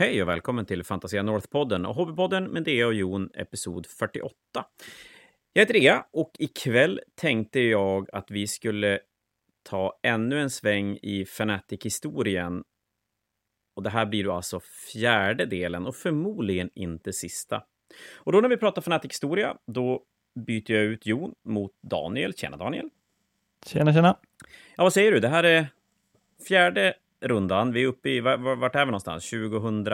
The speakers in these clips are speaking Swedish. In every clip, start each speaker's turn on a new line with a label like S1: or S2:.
S1: Hej och välkommen till Fantasia North-podden och Hobbypodden med Dea och Jon, episod 48. Jag heter Dea och ikväll tänkte jag att vi skulle ta ännu en sväng i Fanatic-historien. Och det här blir då alltså fjärde delen och förmodligen inte sista. Och då när vi pratar Fanatic-historia, då byter jag ut Jon mot Daniel. Tjena Daniel!
S2: Tjena, tjena!
S1: Ja, vad säger du? Det här är fjärde rundan. Vi är uppe i, vart är vi någonstans? 2000...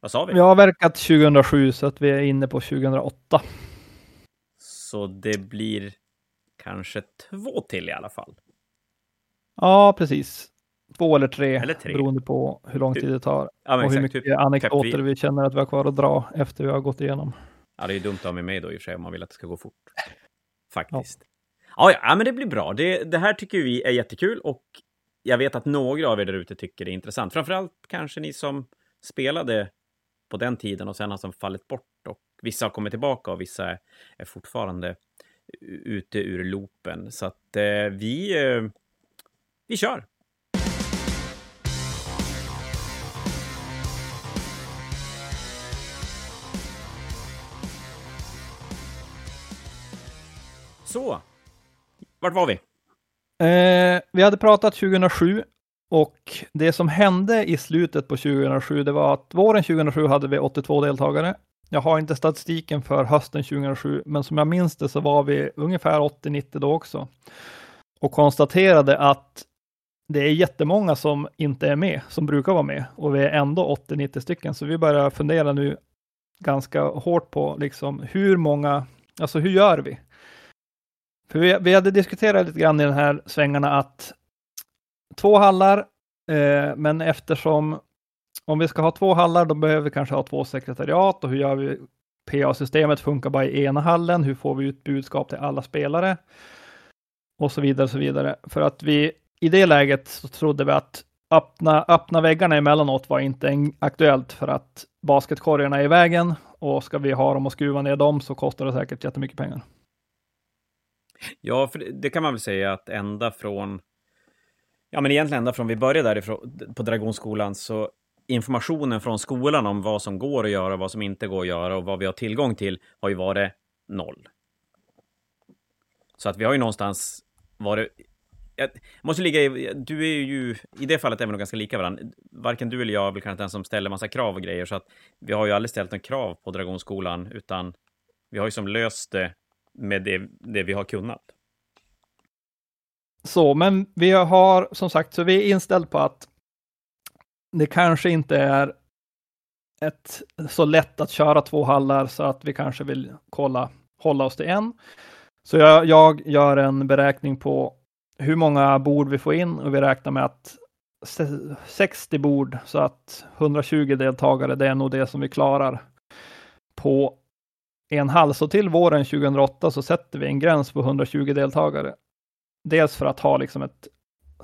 S1: Vad sa vi?
S2: Vi har verkat 2007 så att vi är inne på 2008.
S1: Så det blir kanske två till i alla fall.
S2: Ja, precis. Två eller tre,
S1: eller tre.
S2: beroende på hur lång tid det tar.
S1: Ja,
S2: och
S1: exakt.
S2: hur mycket
S1: Typ
S2: anekdoter
S1: vi...
S2: vi känner att vi har kvar att dra efter vi har gått igenom.
S1: Ja, det är ju dumt att ha med mig då i och för sig om man vill att det ska gå fort. Faktiskt. Ja, ja, men det blir bra. Det, det här tycker vi är jättekul och jag vet att några av er där ute tycker det är intressant. Framförallt kanske ni som spelade på den tiden och sen har som fallit bort och vissa har kommit tillbaka och vissa är fortfarande ute ur loopen. Så att eh, vi, eh, vi kör! Så, vart var vi?
S2: Eh, vi hade pratat 2007 och det som hände i slutet på 2007, det var att våren 2007 hade vi 82 deltagare. Jag har inte statistiken för hösten 2007, men som jag minns det så var vi ungefär 80-90 då också. Och konstaterade att det är jättemånga som inte är med, som brukar vara med, och vi är ändå 80-90 stycken. Så vi börjar fundera nu ganska hårt på liksom hur många, alltså hur gör vi? För vi, vi hade diskuterat lite grann i den här svängarna att två hallar, eh, men eftersom om vi ska ha två hallar, då behöver vi kanske ha två sekretariat och hur gör vi? PA-systemet funkar bara i ena hallen. Hur får vi ut budskap till alla spelare? Och så vidare, så vidare. För att vi i det läget så trodde vi att öppna, öppna väggarna emellanåt var inte aktuellt för att basketkorgarna är i vägen och ska vi ha dem och skruva ner dem så kostar det säkert jättemycket pengar.
S1: Ja, för det kan man väl säga att ända från Ja, men egentligen ända från vi började därifrån på Dragonskolan så informationen från skolan om vad som går att göra och vad som inte går att göra och vad vi har tillgång till har ju varit noll. Så att vi har ju någonstans varit... Jag måste ligga i... Du är ju... I det fallet är vi nog ganska lika varandra. Varken du eller jag är väl kanske den som ställer massa krav och grejer, så att vi har ju aldrig ställt några krav på Dragonskolan, utan vi har ju som löst det med det, det vi har kunnat.
S2: Så, men vi har som sagt, så vi är inställda på att det kanske inte är ett, så lätt att köra två hallar så att vi kanske vill kolla, hålla oss till en. Så jag, jag gör en beräkning på hur många bord vi får in och vi räknar med att 60 bord så att 120 deltagare, det är nog det som vi klarar på en hall. Så till våren 2008 så sätter vi en gräns på 120 deltagare. Dels för att ha liksom ett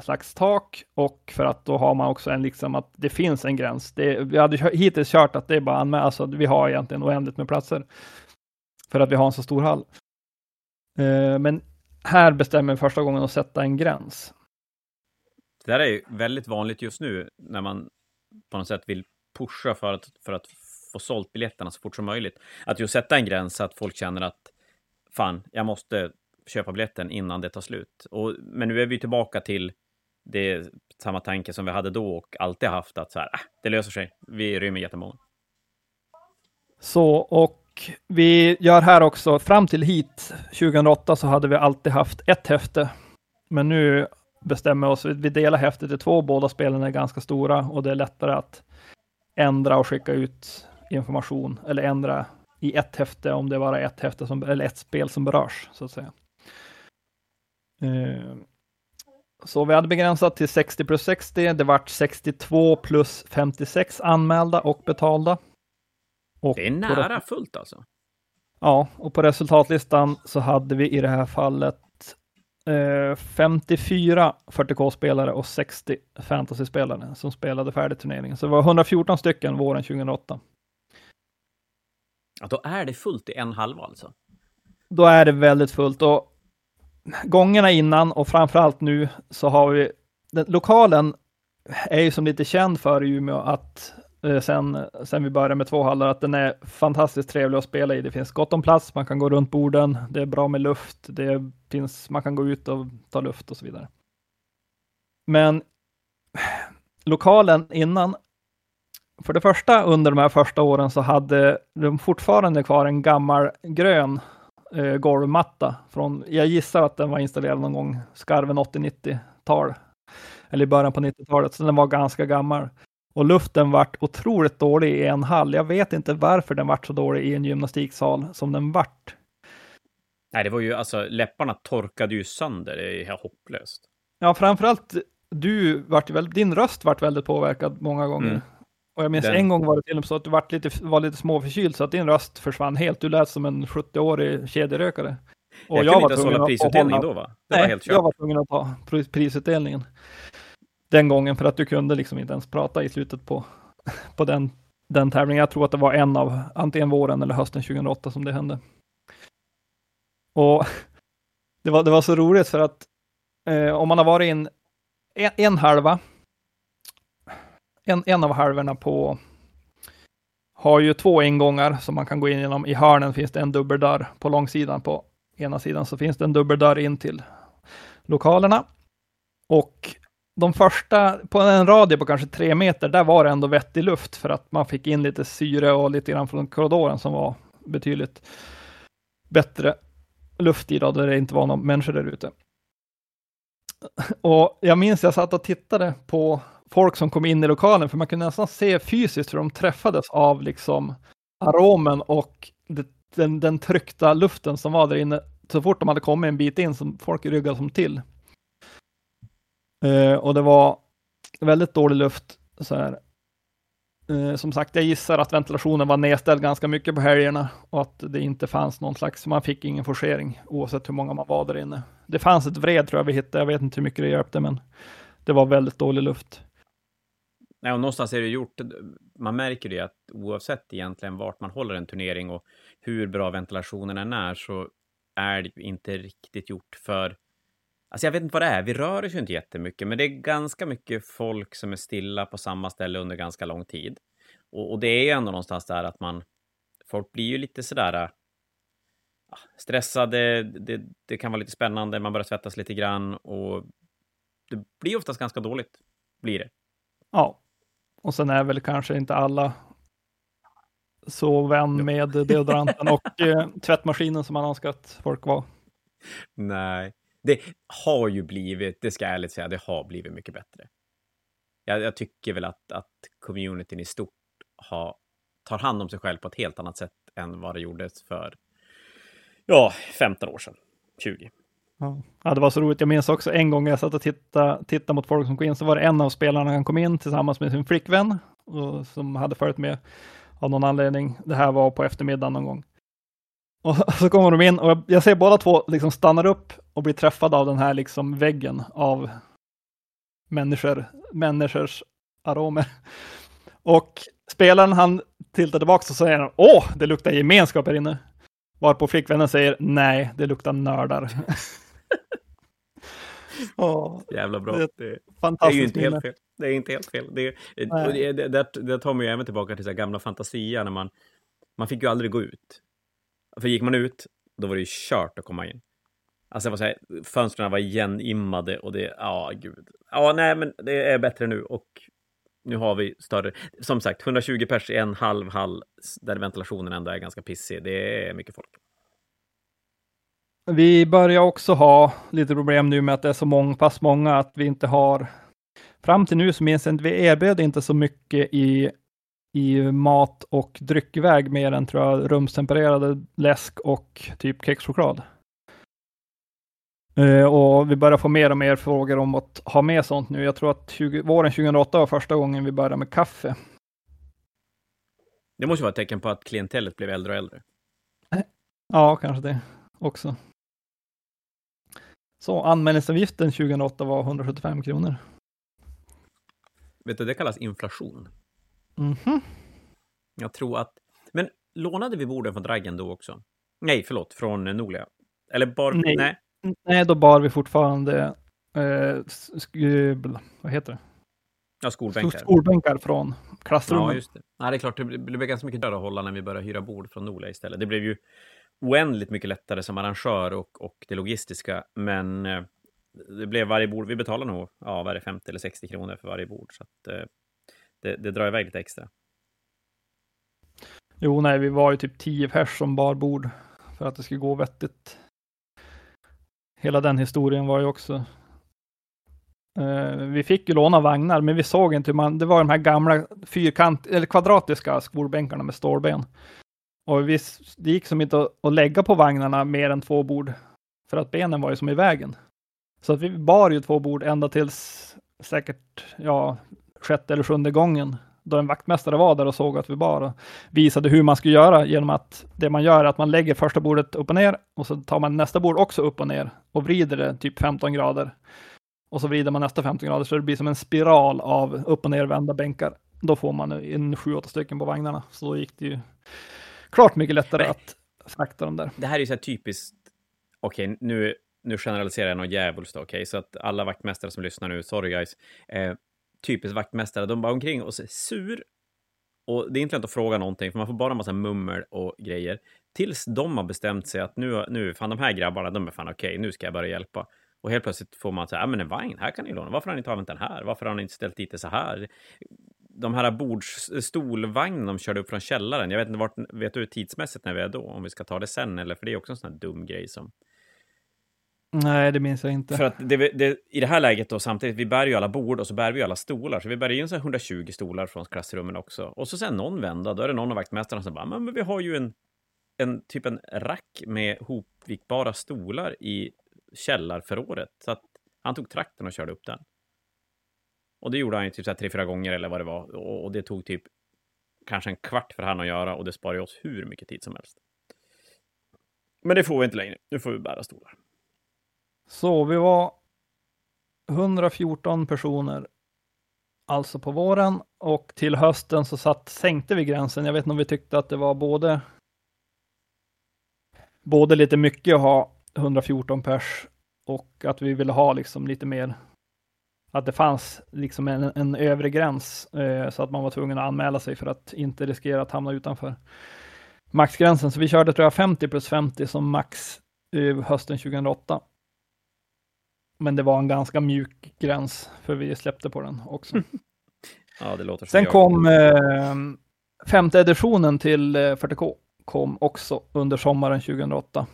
S2: slags tak och för att då har man också en liksom att det finns en gräns. Det, vi hade hittills kört att det är bara anmäla, alltså vi har egentligen oändligt med platser för att vi har en så stor hall. Eh, men här bestämmer vi första gången att sätta en gräns.
S1: Det där är ju väldigt vanligt just nu när man på något sätt vill pusha för att, för att få sålt biljetterna så fort som möjligt. Att just sätta en gräns så att folk känner att fan, jag måste köpa biljetten innan det tar slut. Och, men nu är vi tillbaka till det samma tanke som vi hade då och alltid haft att så här, äh, det löser sig. Vi rymmer jättemånga.
S2: Så, och vi gör här också, fram till hit 2008 så hade vi alltid haft ett häfte. Men nu bestämmer vi oss, vi delar häftet i två, båda spelen är ganska stora och det är lättare att ändra och skicka ut information eller ändra i ett häfte om det bara är ett häfte som, eller ett spel som berörs så att säga. Så vi hade begränsat till 60 plus 60. Det vart 62 plus 56 anmälda och betalda.
S1: Och det är nära fullt alltså.
S2: Ja, och på resultatlistan så hade vi i det här fallet eh, 54 40K-spelare och 60 fantasy-spelare som spelade färdigt turneringen. Så det var 114 stycken våren 2008.
S1: Ja, då är det fullt i en halva alltså?
S2: Då är det väldigt fullt och gångerna innan och framförallt nu så har vi den, lokalen är ju som lite känd för i Umeå att eh, sen, sen vi började med två hallar att den är fantastiskt trevlig att spela i. Det finns gott om plats, man kan gå runt borden, det är bra med luft, det finns, man kan gå ut och ta luft och så vidare. Men lokalen innan, för det första under de här första åren så hade de fortfarande kvar en gammal grön eh, golvmatta från, jag gissar att den var installerad någon gång skarven 80-90-tal eller i början på 90-talet, så den var ganska gammal. Och luften vart otroligt dålig i en hall. Jag vet inte varför den vart så dålig i en gymnastiksal som den vart.
S1: Nej, det var ju alltså läpparna torkade ju sönder. Det är hopplöst.
S2: Ja, framförallt du vart väl, din röst vart väldigt påverkad många gånger. Mm. Och jag minns den... en gång var det till och med så att du vart lite, var lite småförkyld så att din röst försvann helt. Du lät som en 70-årig kedjerökare.
S1: Och jag, jag kunde inte hålla prisutdelning då va?
S2: Det Nej, var jag var tvungen att ta prisutdelningen den gången för att du kunde liksom inte ens prata i slutet på, på den, den tävlingen. Jag tror att det var en av antingen våren eller hösten 2008 som det hände. Och det var, det var så roligt för att eh, om man har varit in en, en halva, en, en av halvorna på har ju två ingångar som man kan gå in genom. I hörnen finns det en dubbeldörr. På långsidan på ena sidan så finns det en dubbeldörr in till lokalerna. Och de första, på en radie på kanske tre meter, där var det ändå vettig luft för att man fick in lite syre och lite grann från korridoren som var betydligt bättre luft i då, där det inte var några människor där ute. Och jag minns jag satt och tittade på folk som kom in i lokalen, för man kunde nästan se fysiskt hur de träffades av liksom aromen och det, den, den tryckta luften som var där inne. Så fort de hade kommit en bit in, som folk ryggade som till. Eh, och det var väldigt dålig luft. Så här. Eh, som sagt, jag gissar att ventilationen var nedställd ganska mycket på helgerna och att det inte fanns någon slags, man fick ingen forcering oavsett hur många man var där inne. Det fanns ett vred tror jag vi hittade, jag vet inte hur mycket det hjälpte, men det var väldigt dålig luft.
S1: Nej, och någonstans är det gjort, man märker det att oavsett egentligen vart man håller en turnering och hur bra ventilationen än är så är det inte riktigt gjort för Alltså jag vet inte vad det är, vi rör oss ju inte jättemycket, men det är ganska mycket folk som är stilla på samma ställe under ganska lång tid. Och, och det är ju ändå någonstans där att man, folk blir ju lite sådär äh, stressade, det, det kan vara lite spännande, man börjar svettas lite grann och det blir oftast ganska dåligt, blir det.
S2: Ja, och sen är väl kanske inte alla så vän med deodoranten och eh, tvättmaskinen som man önskar att folk var.
S1: Nej, det har ju blivit, det ska jag ärligt säga, det har blivit mycket bättre. Jag, jag tycker väl att, att communityn i stort har, tar hand om sig själv på ett helt annat sätt än vad det gjordes för, ja, 15 år sedan, 20.
S2: Ja, det var så roligt. Jag minns också en gång jag satt och tittade, tittade mot folk som kom in, så var det en av spelarna som kom in tillsammans med sin flickvän och, som hade följt med av någon anledning. Det här var på eftermiddagen någon gång. Och så kommer de in och jag ser båda två liksom stannar upp och blir träffade av den här liksom väggen av människor, människors aromer. Och spelaren han tiltar tillbaka och säger åh, det luktar gemenskap här inne. Varpå flickvännen säger nej, det luktar nördar.
S1: oh, Jävla bra. Det, det, är ju inte helt fel. Det är inte helt fel. Det, det, det, det, tar mig ju även tillbaka till så gamla Fantasia när man, man fick ju aldrig gå ut. För gick man ut, då var det ju kört att komma in. Alltså, jag säga, fönstren var igenimmade och det, ja, gud. Ja, nej, men det är bättre nu och nu har vi större, som sagt, 120 pers i en halv hall där ventilationen ändå är ganska pissig. Det är mycket folk.
S2: Vi börjar också ha lite problem nu med att det är så många, pass många att vi inte har Fram till nu så minns jag inte, vi erbjöd inte så mycket i i mat och dryckväg mer än tror jag rumstempererade läsk och typ kexchoklad. Uh, och vi börjar få mer och mer frågor om att ha med sånt nu. Jag tror att 20, våren 2008 var första gången vi började med kaffe.
S1: Det måste vara ett tecken på att klientellet blev äldre och äldre.
S2: Ja, kanske det också. Så anmälningsavgiften 2008 var 175 kronor.
S1: Vet du, det kallas inflation.
S2: Mm -hmm.
S1: Jag tror att... Men lånade vi borden från Dragen då också? Nej, förlåt, från Nolia. Eller bar...
S2: Nej, nej. nej då bar vi fortfarande... Eh, vad heter det?
S1: Ja, skolbänkar.
S2: Skolbänkar från klassrummen.
S1: Ja, just det. Nej, det är klart, det blev, ganska mycket dyrare att hålla när vi började hyra bord från Norla istället. Det blev ju oändligt mycket lättare som arrangör och, och det logistiska, men eh, det blev varje bord, vi betalar nog, ja, vad 50 eller 60 kronor för varje bord, så att eh, det, det drar iväg lite extra.
S2: Jo, nej, vi var ju typ 10 pers som bar bord för att det skulle gå vettigt. Hela den historien var ju också. Eh, vi fick ju låna vagnar, men vi såg inte hur man, det var de här gamla fyrkant eller kvadratiska skolbänkarna med stålben. Och vi, det gick som inte att, att lägga på vagnarna mer än två bord för att benen var ju som i vägen. Så att vi bar ju två bord ända tills säkert, ja, sjätte eller sjunde gången då en vaktmästare var där och såg att vi bar och visade hur man skulle göra genom att det man gör är att man lägger första bordet upp och ner och så tar man nästa bord också upp och ner och vrider det typ 15 grader. Och så vrider man nästa 15 grader så det blir som en spiral av upp och nervända bänkar. Då får man en 7-8 stycken på vagnarna. Så då gick det ju klart mycket lättare
S1: Nej.
S2: att frakta dem där.
S1: Det här är ju så här typiskt, okej, nu, nu generaliserar jag något djävulskt, okej, så att alla vaktmästare som lyssnar nu, sorry guys, eh, typiskt vaktmästare, de bara omkring och ser sur. Och det är inte lätt att fråga någonting, för man får bara en massa mummel och grejer. Tills de har bestämt sig att nu, nu fan de här grabbarna, de är fan okej, nu ska jag börja hjälpa. Och helt plötsligt får man säga, ja men en vagn, här kan ni låna. Varför har ni inte använt den här? Varför har ni inte ställt dit det så här? De här bords, stolvagnen de körde upp från källaren, jag vet inte vart, vet du tidsmässigt när vi är då? Om vi ska ta det sen, eller? För det är också en sån här dum grej som...
S2: Nej, det minns jag inte.
S1: För att det, det, i det här läget då samtidigt, vi bär ju alla bord och så bär vi alla stolar, så vi bär in så här 120 stolar från klassrummen också. Och så sen någon vända, då är det någon av vaktmästarna som bara, men, men vi har ju en, en typ en rack med hopvikbara stolar i källarförrådet. Så att han tog traktorn och körde upp den. Och det gjorde han ju typ så här tre, fyra gånger eller vad det var. Och, och det tog typ kanske en kvart för han att göra och det sparar ju oss hur mycket tid som helst. Men det får vi inte längre. Nu får vi bära stolar.
S2: Så vi var 114 personer alltså på våren och till hösten så satt, sänkte vi gränsen. Jag vet inte om vi tyckte att det var både både lite mycket att ha 114 pers och att vi ville ha liksom lite mer att det fanns liksom en, en övre gräns eh, så att man var tvungen att anmäla sig för att inte riskera att hamna utanför maxgränsen. Så vi körde tror jag 50 plus 50 som max eh, hösten 2008. Men det var en ganska mjuk gräns för vi släppte på den också.
S1: Ja, det låter
S2: Sen
S1: jag.
S2: kom eh, femte editionen till eh, 40K kom också under sommaren 2008.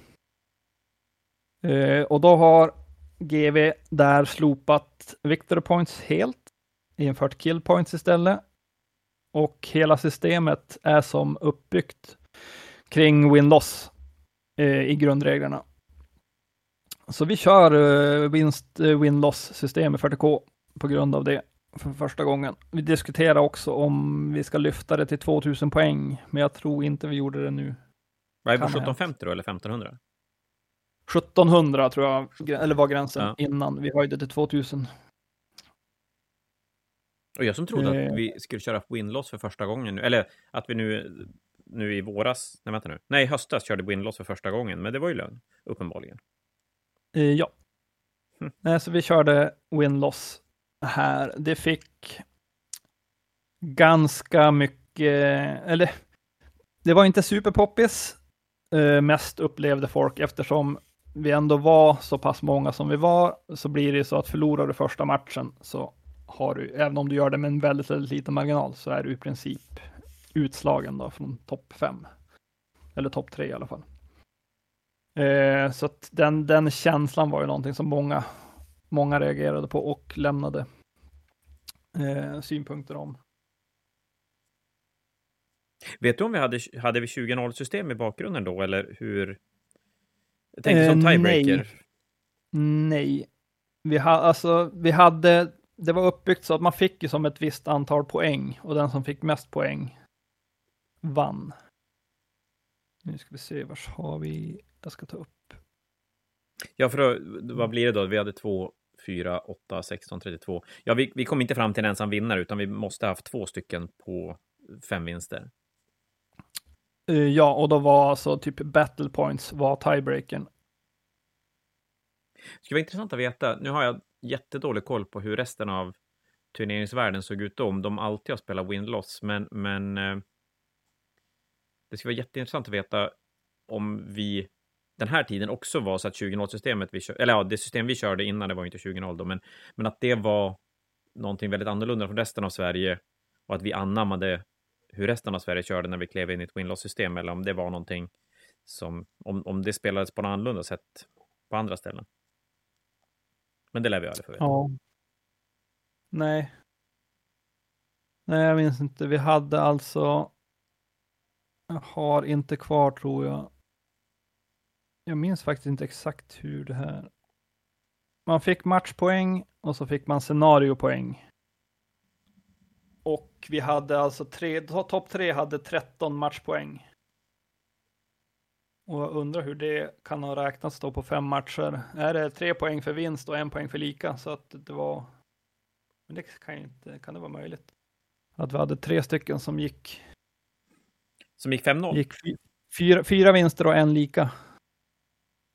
S2: Eh, och då har GV där slopat Victory Points helt, infört Kill Points istället. Och hela systemet är som uppbyggt kring Win-Loss eh, i grundreglerna. Så vi kör eh, vinst eh, win-loss system i 40K på grund av det för första gången. Vi diskuterar också om vi ska lyfta det till 2000 poäng, men jag tror inte vi gjorde det nu.
S1: Vad är det,
S2: kan ha
S1: 1750 då, eller 1500?
S2: 1700 tror jag, eller var gränsen
S1: Ja.
S2: innan vi höjde till 2000.
S1: Och jag som trodde
S2: Eh.
S1: att vi skulle köra win-loss för första gången nu, eller att vi nu, nu i våras, nej vänta nu, nej höstas körde win-loss för första gången, men det var ju lögn, uppenbarligen.
S2: Eh, ja.
S1: Mm.
S2: Nej, så vi körde win-loss här. Det fick ganska mycket, eller det var inte superpoppis. Eh, mest upplevde folk eftersom vi ändå var så pass många som vi var, så blir det så att förlorar du första matchen så har du, även om du gör det med en väldigt, väldigt liten marginal, så är du i princip utslagen då från topp fem. Eller topp tre i alla fall. Eh, så att den, den känslan var ju någonting som många, många reagerade på och lämnade eh, synpunkter om.
S1: Vet du om vi hade, hade vi 20-0-system i bakgrunden då, eller hur? Jag tänkte som
S2: Eh,
S1: tiebreaker.
S2: Nej, vi, ha, alltså, vi hade, det var uppbyggt så att man fick ju som ett visst antal poäng och den som fick mest poäng vann. Nu ska vi se, vars har vi? Jag ska ta upp.
S1: Ja, för då, vad blir det då? Vi hade 2, 4, 8, 16, 32. Ja, vi, vi kom inte fram till en ensam vinnare, utan vi måste ha haft två stycken på fem vinster.
S2: Eh, ja, och då var alltså typ battle points var tiebreakern.
S1: Det skulle vara intressant att veta. Nu har jag jättedålig koll på hur resten av turneringsvärlden såg ut då, om de alltid har spelat win-loss, men, men eh, det skulle vara jätteintressant att veta om vi den här tiden också var så att 20.0-systemet vi kör, eller ja, det system vi körde innan, det var inte 20.0 då, men, men att det var någonting väldigt annorlunda från resten av Sverige och att vi anammade hur resten av Sverige körde när vi klev in i ett win-loss-system, eller om det var någonting som, om, om det spelades på något annorlunda sätt på andra ställen. Men det lär vi aldrig få veta.
S2: Ja. Nej. Nej, jag minns inte. Vi hade alltså, jag har inte kvar tror jag. Jag minns faktiskt inte exakt hur det här. Man fick matchpoäng och så fick man scenariopoäng. Och vi hade alltså tre, topp tre hade 13 matchpoäng. Och jag undrar hur det kan ha räknats då på fem matcher. Är det tre poäng för vinst och en poäng för lika? Så att det var... Men det kan inte, kan det vara möjligt? Att vi hade tre stycken som gick...
S1: Som gick 5-0?
S2: Gick fyra, fyra vinster och en lika.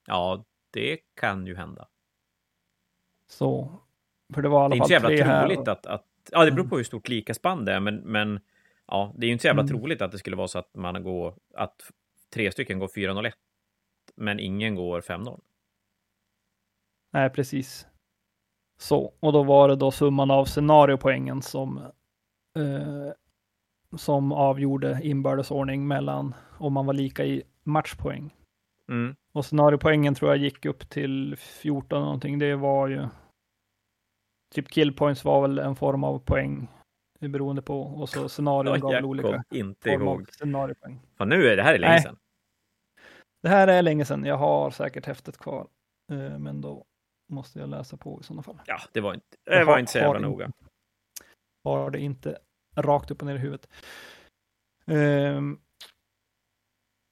S1: Ja, det kan ju hända.
S2: Så, för det var i alla fall
S1: tre här. Det är inte så jävla
S2: troligt
S1: att, att, ja, det beror på hur stort likaspann det är, men, men ja, det är ju inte så jävla mm. troligt att det skulle vara så att man går, att tre stycken går 4-0-1, men ingen går 5-0.
S2: Nej, precis. Så, och då var det då summan av scenariopoängen som eh, som avgjorde inbördesordning mellan om man var lika i matchpoäng.
S1: Mm.
S2: Och scenariopoängen tror jag gick upp till 14 någonting. Det var ju typ killpoints var väl en form av poäng beroende på och så scenarion gav olika
S1: inte ihåg.
S2: scenariopoäng.
S1: Fan, nu är det här är länge Nej. sedan.
S2: Det här är länge sedan. Jag har säkert häftet kvar, eh, men då måste jag läsa på i sådana fall.
S1: Ja, det var inte, det var inte så jävla noga.
S2: Har det inte rakt upp och ner i huvudet. Um,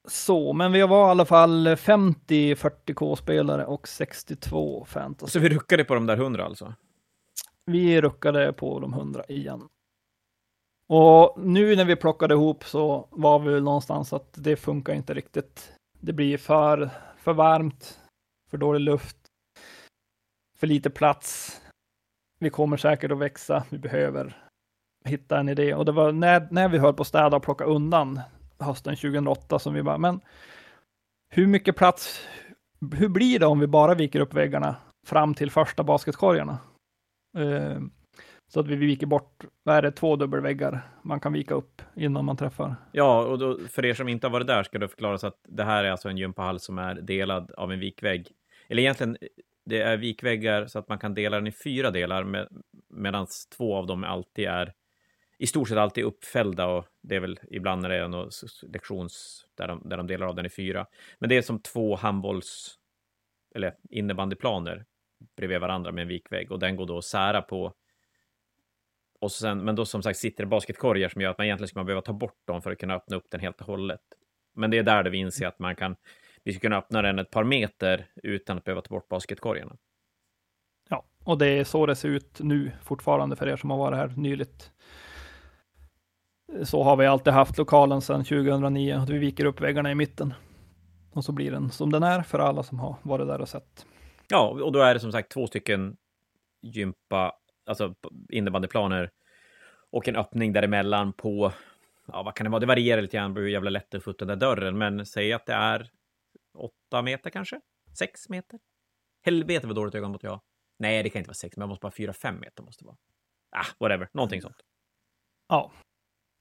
S2: så, men vi var i alla fall 50 40K-spelare och 62 fantasy.
S1: Så vi ruckade på de där 100 alltså?
S2: Vi ruckade på de 100 igen. Och nu när vi plockade ihop så var vi någonstans att det funkar inte riktigt. Det blir för, för varmt, för dålig luft, för lite plats. Vi kommer säkert att växa. Vi behöver hitta en idé. Och det var när, när vi höll på att städa och plocka undan hösten 2008 som vi bara, men hur mycket plats, hur blir det om vi bara viker upp väggarna fram till första basketkorgarna? Eh, så att vi viker bort, vad är det, två dubbelväggar man kan vika upp innan man träffar.
S1: Ja, och då, för er som inte har varit där ska det förklaras att det här är alltså en gympahall som är delad av en vikvägg. Eller egentligen, det är vikväggar så att man kan dela den i fyra delar, med, medan två av dem alltid är i stort sett alltid uppfällda och det är väl ibland när det är någon lektions där de, där de delar av den i fyra. Men det är som två handbolls eller innebandyplaner bredvid varandra med en vikvägg och den går då att sära på. Och sen, men då som sagt sitter det basketkorgar som gör att man egentligen skulle behöva ta bort dem för att kunna öppna upp den helt och hållet. Men det är där det vi inser att man kan, vi ska kunna öppna den ett par meter utan att behöva ta bort basketkorgarna.
S2: Ja, och det är så det ser ut nu fortfarande för er som har varit här nyligt. Så har vi alltid haft lokalen sedan 2009, att vi viker upp väggarna i mitten. Och så blir den som den är för alla som har varit där och sett.
S1: Ja, och då är det som sagt två stycken gympa, alltså innebandyplaner och en öppning däremellan på, ja vad kan det vara, det varierar lite grann på hur jävla lätt det är den där dörren, men säg att det är åtta meter kanske? Sex meter? Helvete vad dåligt ögonmått jag har. Nej, det kan inte vara sex, men det måste vara fyra, fem meter måste det vara. Ah, whatever, någonting sånt.
S2: Ja,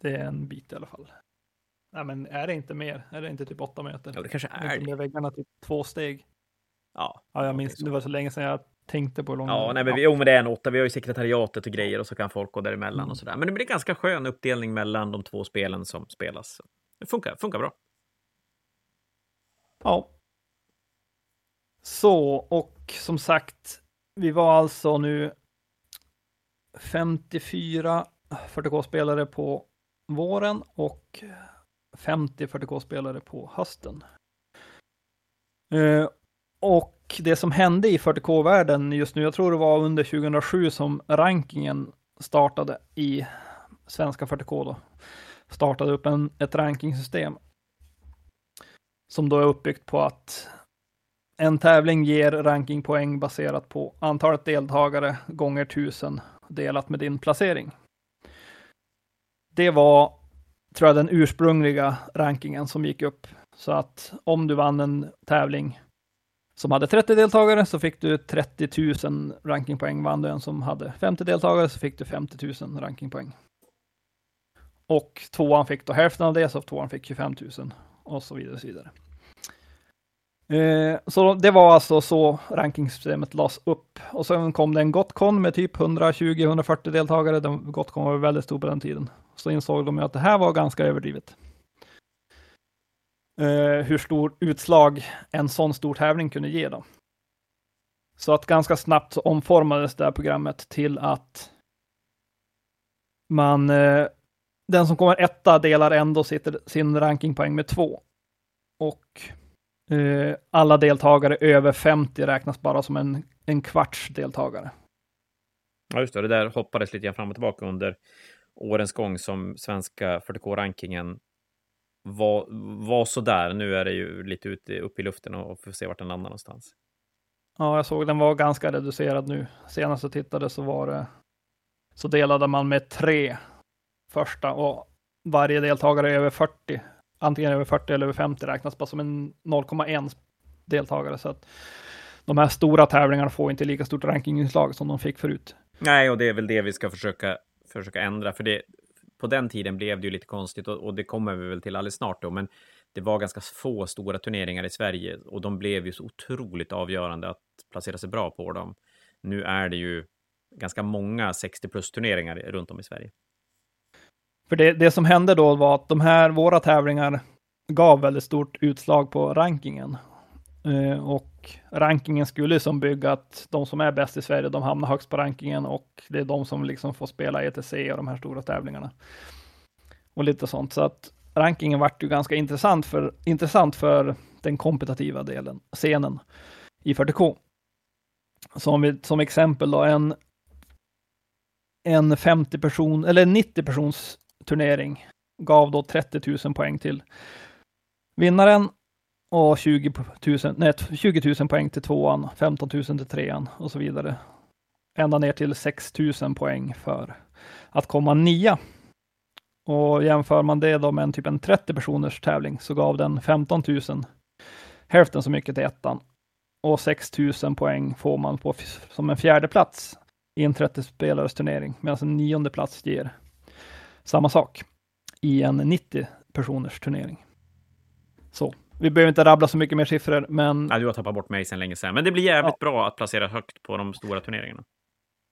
S2: det är en bit i alla fall. Nej, men är det inte mer? Är det inte typ åtta meter?
S1: Ja, det kanske är det.
S2: Med väggarna typ två steg.
S1: Ja,
S2: ja jag minns, det var så länge sedan jag tänkte på långa.
S1: Ja, nej, men vi, jo, men det är en åtta. Vi har ju sekretariatet och grejer och så kan folk gå däremellan mm. och sådär. Men det blir ganska skön uppdelning mellan de två spelen som spelas. Det funkar, funkar bra.
S2: Ja. Så, och som sagt, vi var alltså nu 54 40K-spelare på våren och 50 40K-spelare på hösten. Och det som hände i 40K-världen just nu, jag tror det var under 2007 som rankingen startade i svenska 40K då. Startade upp en, ett rankingsystem. Som då är uppbyggt på att en tävling ger rankingpoäng baserat på antalet deltagare gånger tusen delat med din placering. Det var, tror jag, den ursprungliga rankingen som gick upp. Så att om du vann en tävling som hade 30 deltagare så fick du 30 000 rankingpoäng. Vann du en som hade 50 deltagare så fick du 50 000 rankingpoäng. Och tvåan fick då hälften av det, så tvåan fick 25 000 och så vidare. Och så vidare. Eh, så det var alltså så rankingsystemet lades upp. Och sen kom det en Gotcon med typ 120-140 deltagare. Den, Gotcon var väldigt stor på den tiden. Så insåg de att det här var ganska överdrivet. Eh, hur stor utslag en sån stor tävling kunde ge då. Så att ganska snabbt så omformades det här programmet till att man, eh, den som kommer etta delar ändå sitt, sin rankingpoäng med två. Och eh, alla deltagare över 50 räknas bara som en, en kvarts deltagare.
S1: Ja, just det. Det där hoppades lite grann fram och tillbaka under årens gång som svenska 40K-rankingen var, var sådär. Nu är det ju lite ute upp i luften och får se vart den landar någonstans.
S2: Ja, jag såg den var ganska reducerad nu. Senast jag tittade så var det så delade man med tre första och varje deltagare över 40, antingen över 40 eller över 50 räknas bara som en 0,1 deltagare. Så att de här stora tävlingarna får inte lika stort rankinginslag som de fick förut.
S1: Nej, och det är väl det vi ska försöka, försöka ändra, för det, på den tiden blev det ju lite konstigt och, och, det kommer vi väl till alldeles snart då, men det var ganska få stora turneringar i Sverige och de blev ju så otroligt avgörande att placera sig bra på dem. Nu är det ju ganska många 60 plus turneringar runt om i Sverige.
S2: För det, det som hände då var att de här, våra tävlingar gav väldigt stort utslag på rankingen. Eh, och rankingen skulle som bygga att de som är bäst i Sverige, de hamnar högst på rankingen och det är de som liksom får spela ETC och de här stora tävlingarna. Och lite sånt. Så att rankingen vart ju ganska intressant för, intressant för den kompetitiva delen, scenen i 40K. Som, vi, som exempel då, en, en 50 person, eller 90 persons turnering gav då 30 000 poäng till vinnaren och 20 000, nej, 20 000 poäng till tvåan, 15 000 till trean och så vidare. Ända ner till 6 000 poäng för att komma nia. Och jämför man det då med en typ en 30 personers tävling så gav den 15 000, hälften så mycket till ettan. Och 6 000 poäng får man på som en fjärde plats i en 30 spelares turnering, medan en nionde plats ger samma sak i en 90 personers turnering. Så vi behöver inte rabbla så mycket mer siffror, men...
S1: Ja, du har tappat bort mig sedan länge sedan, men det blir jävligt ja. bra att placera högt på de stora turneringarna.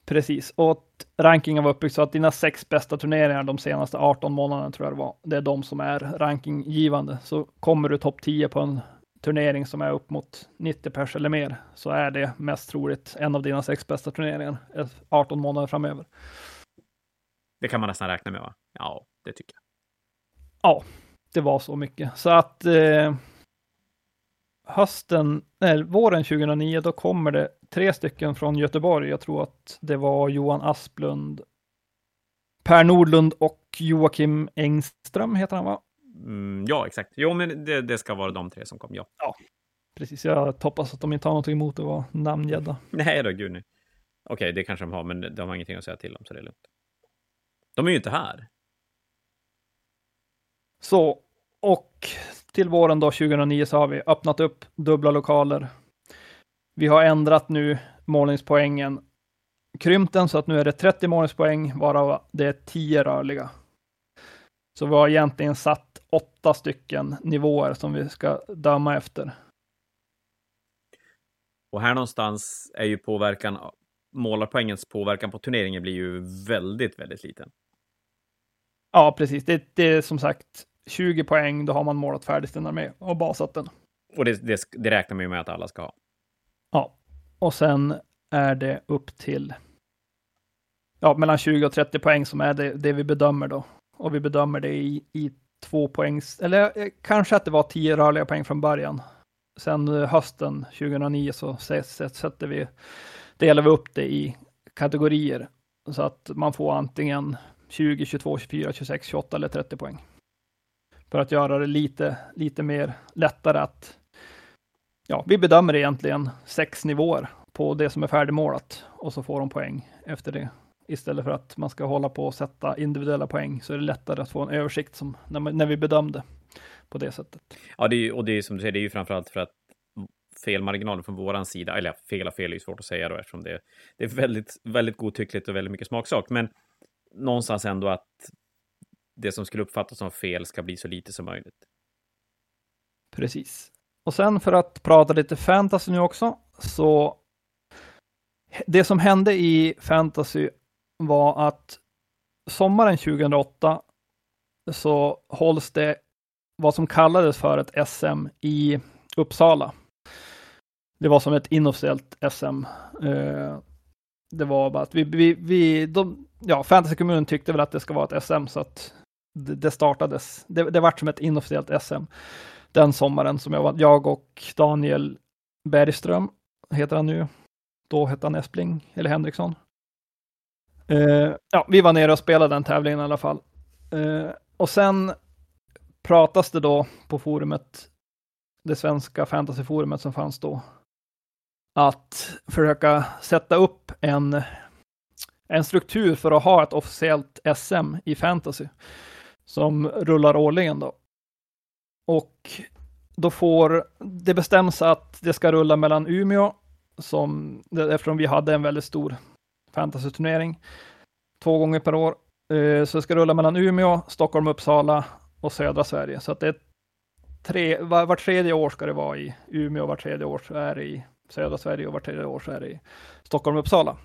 S2: Precis, och rankingen var uppbyggd så att dina sex bästa turneringar de senaste 18 månaderna tror jag det var, det är de som är rankinggivande. Så kommer du topp 10 på en turnering som är upp mot 90 pers eller mer, så är det mest troligt en av dina sex bästa turneringar 18 månader framöver.
S1: Det kan man nästan räkna med, va? Ja, det tycker jag.
S2: Ja, det var så mycket. Så att eh, hösten, nej, våren 2009, då kommer det tre stycken från Göteborg. Jag tror att det var Johan Asplund, Per Nordlund och Joakim Engström heter han va?
S1: Mm, ja, exakt. Jo, men det, det, ska vara de tre som kom, ja.
S2: Ja, precis. Jag hoppas att de inte har något emot att vara namngädda.
S1: Nej då, gud nej. Okej, det kanske de har, men de har ingenting att säga till om, så det är lugnt. De är ju inte här.
S2: Så, och till våren då 2009 så har vi öppnat upp dubbla lokaler. Vi har ändrat nu målningspoängen, krympt den så att nu är det 30 målningspoäng, varav det är 10 rörliga. Så vi har egentligen satt åtta stycken nivåer som vi ska döma efter.
S1: Och här någonstans är ju påverkan, målarpoängens påverkan på turneringen blir ju väldigt, väldigt liten.
S2: Ja, precis. Det, det är som sagt 20 poäng, då har man målat färdigt den armé och basat den.
S1: Och det, det, det räknar man ju med att alla ska ha.
S2: Ja, och sen är det upp till ja, mellan 20 och 30 poäng som är det, det vi bedömer då. Och vi bedömer det i, i två poängs, eller eh, kanske att det var 10 rörliga poäng från början. Sen eh, hösten 2009 så sätter vi, delar vi upp det i kategorier så att man får antingen 20, 22, 24, 26, 28 eller 30 poäng för att göra det lite, lite mer lättare att ja, vi bedömer egentligen sex nivåer på det som är färdigmålat och så får de poäng efter det istället för att man ska hålla på och sätta individuella poäng så är det lättare att få en översikt som när, man, när vi bedömde på det sättet.
S1: Ja, det är, och det är som du säger, det är ju framförallt för att felmarginalen från våran sida, eller fel och fel är ju svårt att säga då eftersom det, det är väldigt, väldigt godtyckligt och väldigt mycket smaksak, men någonstans ändå att det som skulle uppfattas som fel ska bli så lite som möjligt.
S2: Precis. Och sen för att prata lite fantasy nu också, så det som hände i fantasy var att sommaren 2008 så hålls det vad som kallades för ett SM i Uppsala. Det var som ett inofficiellt SM. Eh, det var bara att vi, vi, vi de, ja, fantasykommunen tyckte väl att det ska vara ett SM så att det, det startades. Det, det vart som ett inofficiellt SM den sommaren som jag var, jag och Daniel Bergström heter han nu. Då hette han Espling eller Henriksson. Uh, ja, vi var nere och spelade den tävlingen i alla fall. Uh, och sen pratas det då på forumet, det svenska fantasyforumet som fanns då, att försöka sätta upp en, en struktur för att ha ett officiellt SM i fantasy som rullar årligen då. Och då får det bestäms att det ska rulla mellan Umeå, som, eftersom vi hade en väldigt stor fantasyturnering, två gånger per år. Eh, så det ska rulla mellan Umeå, Stockholm, Uppsala och södra Sverige. Så att det är tre, var, var tredje år ska det vara i Umeå, var tredje år så är det i södra Sverige och var tredje år så är det i Stockholm, Uppsala.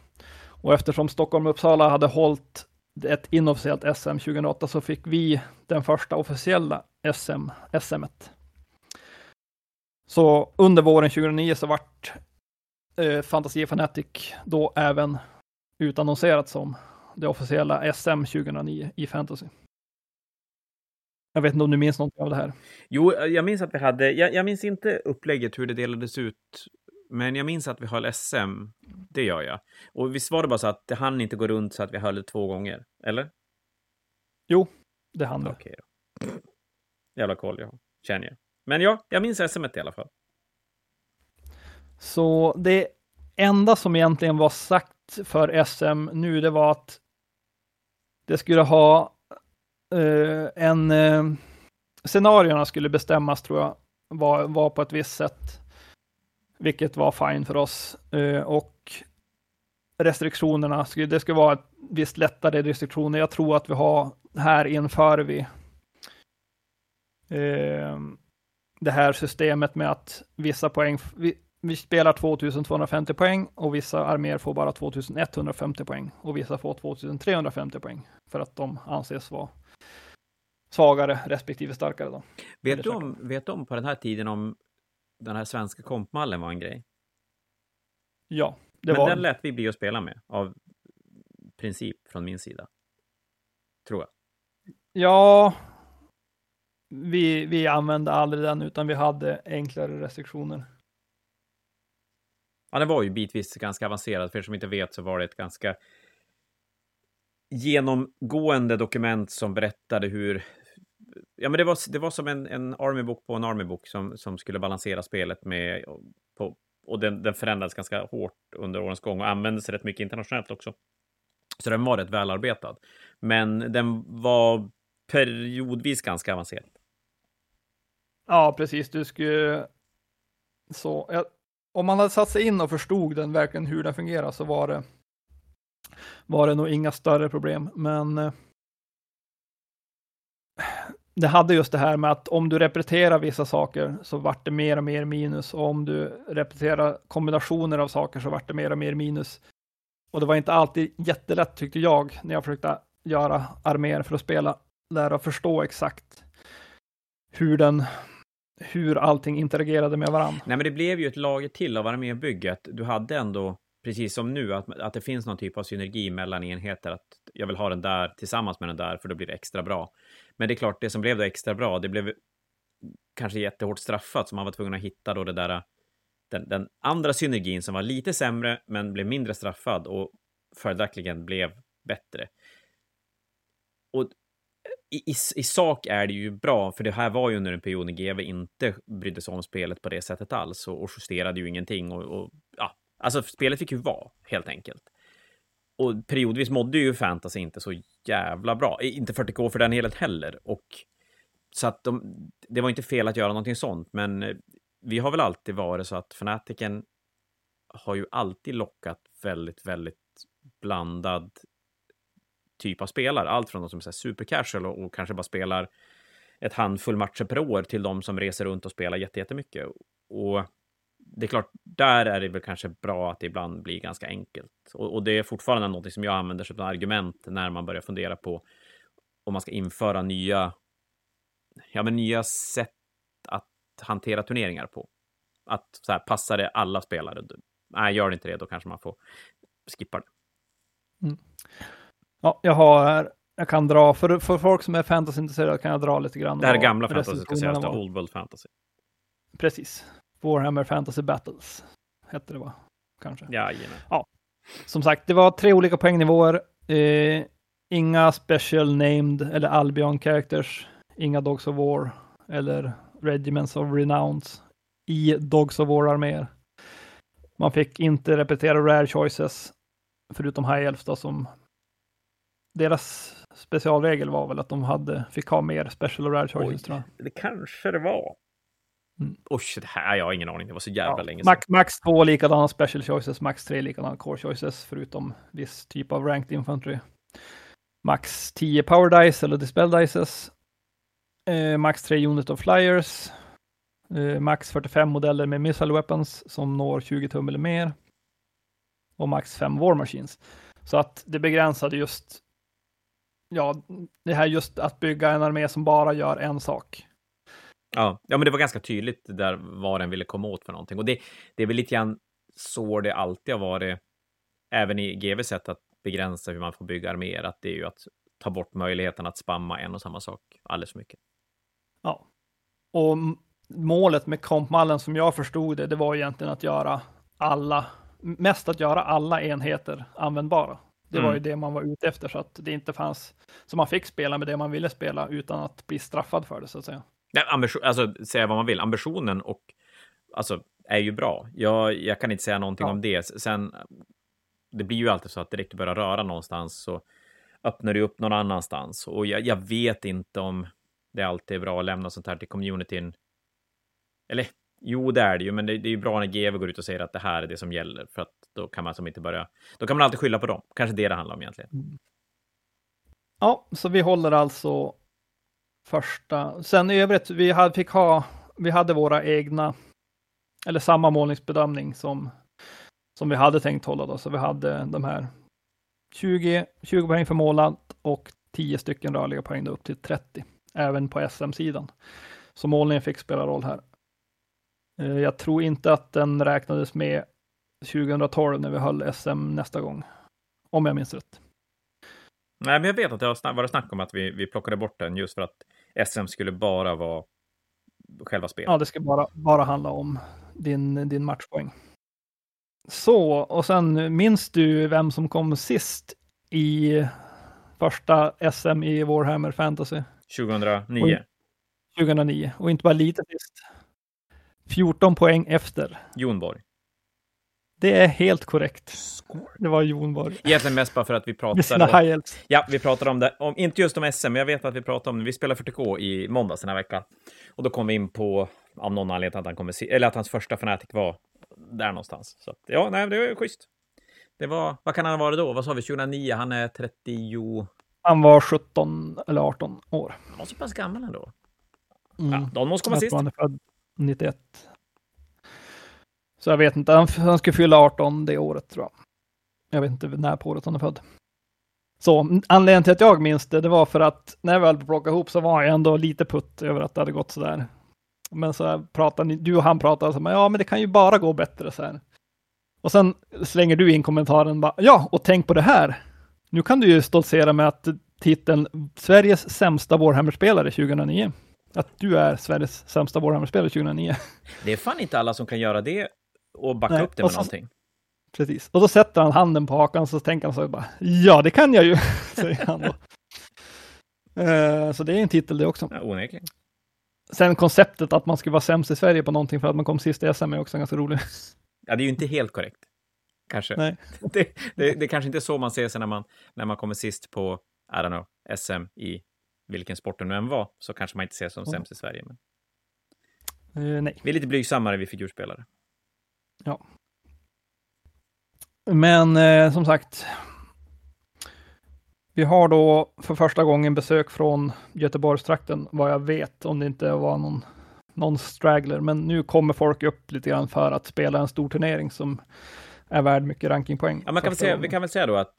S2: Och eftersom Stockholm Uppsala hade hållit ett inofficiellt SM 2008 så fick vi den första officiella SM, SMet. Så under våren 2009 så vart eh, Fantasy Fanatic då även utannonserat som det officiella SM 2009 i fantasy. Jag vet inte om du minns något av det här?
S1: Jo, eh, jag minns att vi hade, jag, jag minns inte upplägget hur det delades ut men jag minns att vi höll SM. Det gör jag. Och visst var det bara så att det hann inte gå runt så att vi höll det två gånger? Eller?
S2: Jo, det hann det.
S1: Okej då. Jävla koll jag känner jag. Men ja, jag minns SM i alla fall.
S2: Så det enda som egentligen var sagt för SM nu, det var att det skulle ha uh, en... Uh, scenarierna skulle bestämmas, tror jag, var, var på ett visst sätt vilket var fine för oss. Uh, och restriktionerna, det skulle vara ett visst lättare restriktioner. Jag tror att vi har, här inför vi uh, det här systemet med att vissa poäng, vi, vi spelar 2250 poäng och vissa arméer får bara 2150 poäng och vissa får 2350 poäng för att de anses vara svagare respektive starkare. Då.
S1: Vet, du om, vet du om på den här tiden om den här svenska kompmallen var en grej?
S2: Ja,
S1: det Men var... den lät vi bli att spela med av princip från min sida. Tror jag.
S2: Ja, vi, vi använde aldrig den utan vi hade enklare restriktioner.
S1: Ja, den var ju bitvis ganska avancerad. För er som inte vet så var det ett ganska genomgående dokument som berättade hur Ja, men det var, det var som en, en Army-bok på en Army-bok som, som skulle balansera spelet med... På, och den, den förändrades ganska hårt under årens gång och användes rätt mycket internationellt också. Så den var rätt välarbetad. Men den var periodvis ganska avancerad.
S2: Ja, precis. Du skulle... Så, jag, om man hade satt sig in och förstod den verkligen hur den fungerar så var det var det nog inga större problem. Men eh, det hade just det här med att om du repeterar vissa saker så vart det mer och mer minus och om du repeterar kombinationer av saker så vart det mer och mer minus. Och det var inte alltid jättelätt tyckte jag när jag försökte göra arméer för att spela, lära och förstå exakt hur den hur allting interagerade med varandra.
S1: Nej, men det blev ju ett lager till av armébygget. Du hade ändå, precis som nu, att, att det finns någon typ av synergi mellan enheter. Att jag vill ha den där tillsammans med den där, för då blir det extra bra. Men det är klart, det som blev då extra bra, det blev kanske jättehårt straffat, så man var tvungen att hitta då det där, den, den andra synergin som var lite sämre, men blev mindre straffad och följaktligen blev bättre. Och i, i, i, sak är det ju bra, för det här var ju under en period när GW inte brydde sig om spelet på det sättet alls och, och justerade ju ingenting och, och ja, alltså spelet fick ju vara helt enkelt och periodvis mådde ju fantasy inte så jävla bra. Eh, inte 40K för den helhet heller. Och så att de, det var inte fel att göra någonting sånt, men eh, vi har väl alltid varit så att fanatiken har ju alltid lockat väldigt, väldigt blandad typ av spelare. Allt från de som är supercasual och, och kanske bara spelar ett handfull matcher per år till de som reser runt och spelar jättemycket. Och det är klart, där är det väl kanske bra att det ibland blir ganska enkelt. Och, och det är fortfarande något som jag använder som argument när man börjar fundera på om man ska införa nya, ja, men nya sätt att hantera turneringar på. Att så här, passar det alla spelare? Nej, gör det inte det, då kanske man får skippa det.
S2: Mm. Ja, jag har jag kan dra, för, för folk som är fantasyintresserade kan jag dra lite grann.
S1: Det här är gamla fantasy, ska sägas, Old World Fantasy.
S2: Precis. Warhammer Fantasy Battles hette det va? Kanske.
S1: Jajamän.
S2: Ja. Som sagt, det var tre olika poängnivåer. Eh, inga special named eller Albion characters. Inga Dogs of War eller Regiments of Renowns i Dogs of War-arméer. Man fick inte repetera rare choices, förutom High Elves då, som deras specialregel var väl att de hade, fick ha mer special och rare choices. Oj.
S1: Det kanske det var. Mm. Usch, det här jag har ingen aning. Det var så jävla ja, länge
S2: sedan. Max, max två likadana special choices, max tre likadana core choices, förutom viss typ av ranked infantry. Max 10 power dice eller dispel dices. Eh, max 3 unit of flyers. Eh, max 45 modeller med missile weapons som når 20 tum eller mer. Och max 5 war machines. Så att det begränsade just ja, det här just att bygga en armé som bara gör en sak.
S1: Ja, ja men det var ganska tydligt där vad den ville komma åt för någonting. Och det, det är väl lite grann så det alltid har varit, även i GV sätt att begränsa hur man får bygga arméer, att det är ju att ta bort möjligheten att spamma en och samma sak alldeles för mycket.
S2: Ja, och målet med kompmallen som jag förstod det, det var egentligen att göra alla, mest att göra alla enheter användbara. Det var ju mm. det man var ute efter så att det inte fanns, så man fick spela med det man ville spela utan att bli straffad för det så att säga.
S1: Ja, ambition, alltså säga vad man vill, ambitionen och alltså är ju bra. Jag, jag kan inte säga någonting ja. om det. Sen, det blir ju alltid så att direkt du börjar röra någonstans så öppnar du upp någon annanstans och jag, jag vet inte om det alltid är bra att lämna sånt här till communityn. Eller Jo, det är det ju, men det, det är ju bra när GV går ut och säger att det här är det som gäller, för att då kan man som inte börja... Då kan man alltid skylla på dem. Kanske det det handlar om egentligen. Mm.
S2: Ja, så vi håller alltså första. Sen i övrigt, vi hade, fick ha, vi hade våra egna, eller samma målningsbedömning som, som vi hade tänkt hålla då, så vi hade de här 20, 20 poäng för målat och 10 stycken rörliga poäng då upp till 30, även på SM-sidan. Så målningen fick spela roll här. Eh, jag tror inte att den räknades med 2012 när vi höll SM nästa gång. Om jag minns rätt.
S1: Nej, men jag vet att det har varit snack om att vi, vi plockade bort den just för att SM skulle bara vara själva spelet.
S2: Ja, det ska bara, bara handla om din, din matchpoäng. Så, och sen minns du vem som kom sist i första SM i Warhammer Fantasy?
S1: 2009.
S2: Och, 2009, och inte bara lite sist. 14 poäng efter.
S1: Jonborg.
S2: Det är helt korrekt. Det var Jonborg.
S1: Egentligen mest bara för att vi pratade om... Ja, vi pratade om det. Om, inte just om SM, men jag vet att vi pratade om det. Vi spelade 40K i måndags den här veckan. Och då kom vi in på, av någon anledning, att, han kommer, eller att hans första Fnatic var där någonstans. Så att, ja, nej, det var schysst. Det var, vad kan han ha varit då? Vad sa vi? 2009? Han är 30...
S2: Han var 17 eller 18 år.
S1: Han var så pass gammal ändå.
S2: Mm.
S1: Ja, de måste komma sist. Han är född
S2: 91. Så jag vet inte, han, han ska fylla 18 det året tror jag. Jag vet inte när på året han är född. Så anledningen till att jag minns det, det var för att när jag väl plockade ihop så var jag ändå lite putt över att det hade gått sådär. Men så pratade du och han pratade så ja men det kan ju bara gå bättre så här. Och sen slänger du in kommentaren bara, ja och tänk på det här. Nu kan du ju stoltsera med att titeln Sveriges sämsta Warhammer-spelare 2009 att du är Sveriges sämsta Warhammer-spelare 2009.
S1: Det är fan inte alla som kan göra det och backa Nej, upp det med så, någonting.
S2: Precis, och då sätter han handen på hakan så tänker han så bara, ja det kan jag ju, säger han då. Uh, så det är en titel det också.
S1: Ja, onekligen.
S2: Sen konceptet att man ska vara sämst i Sverige på någonting för att man kom sist i SM är också ganska roligt.
S1: Ja, det är ju inte helt korrekt. kanske.
S2: Nej.
S1: Det, det, det kanske inte är så man ser sig när man, när man kommer sist på, I don't know, SM i vilken sport det nu än var, så kanske man inte ser som
S2: Mm.
S1: sämst i Sverige. Men
S2: Eh, nej.
S1: vi är lite blygsammare, vi figurspelare.
S2: Men eh, som sagt, vi har då för första gången besök från Göteborgstrakten, vad jag vet, om det inte var någon, någon straggler. Men nu kommer folk upp lite grann för att spela en stor turnering som är värd mycket rankingpoäng.
S1: Ja, man kan säga, vi kan väl säga då att...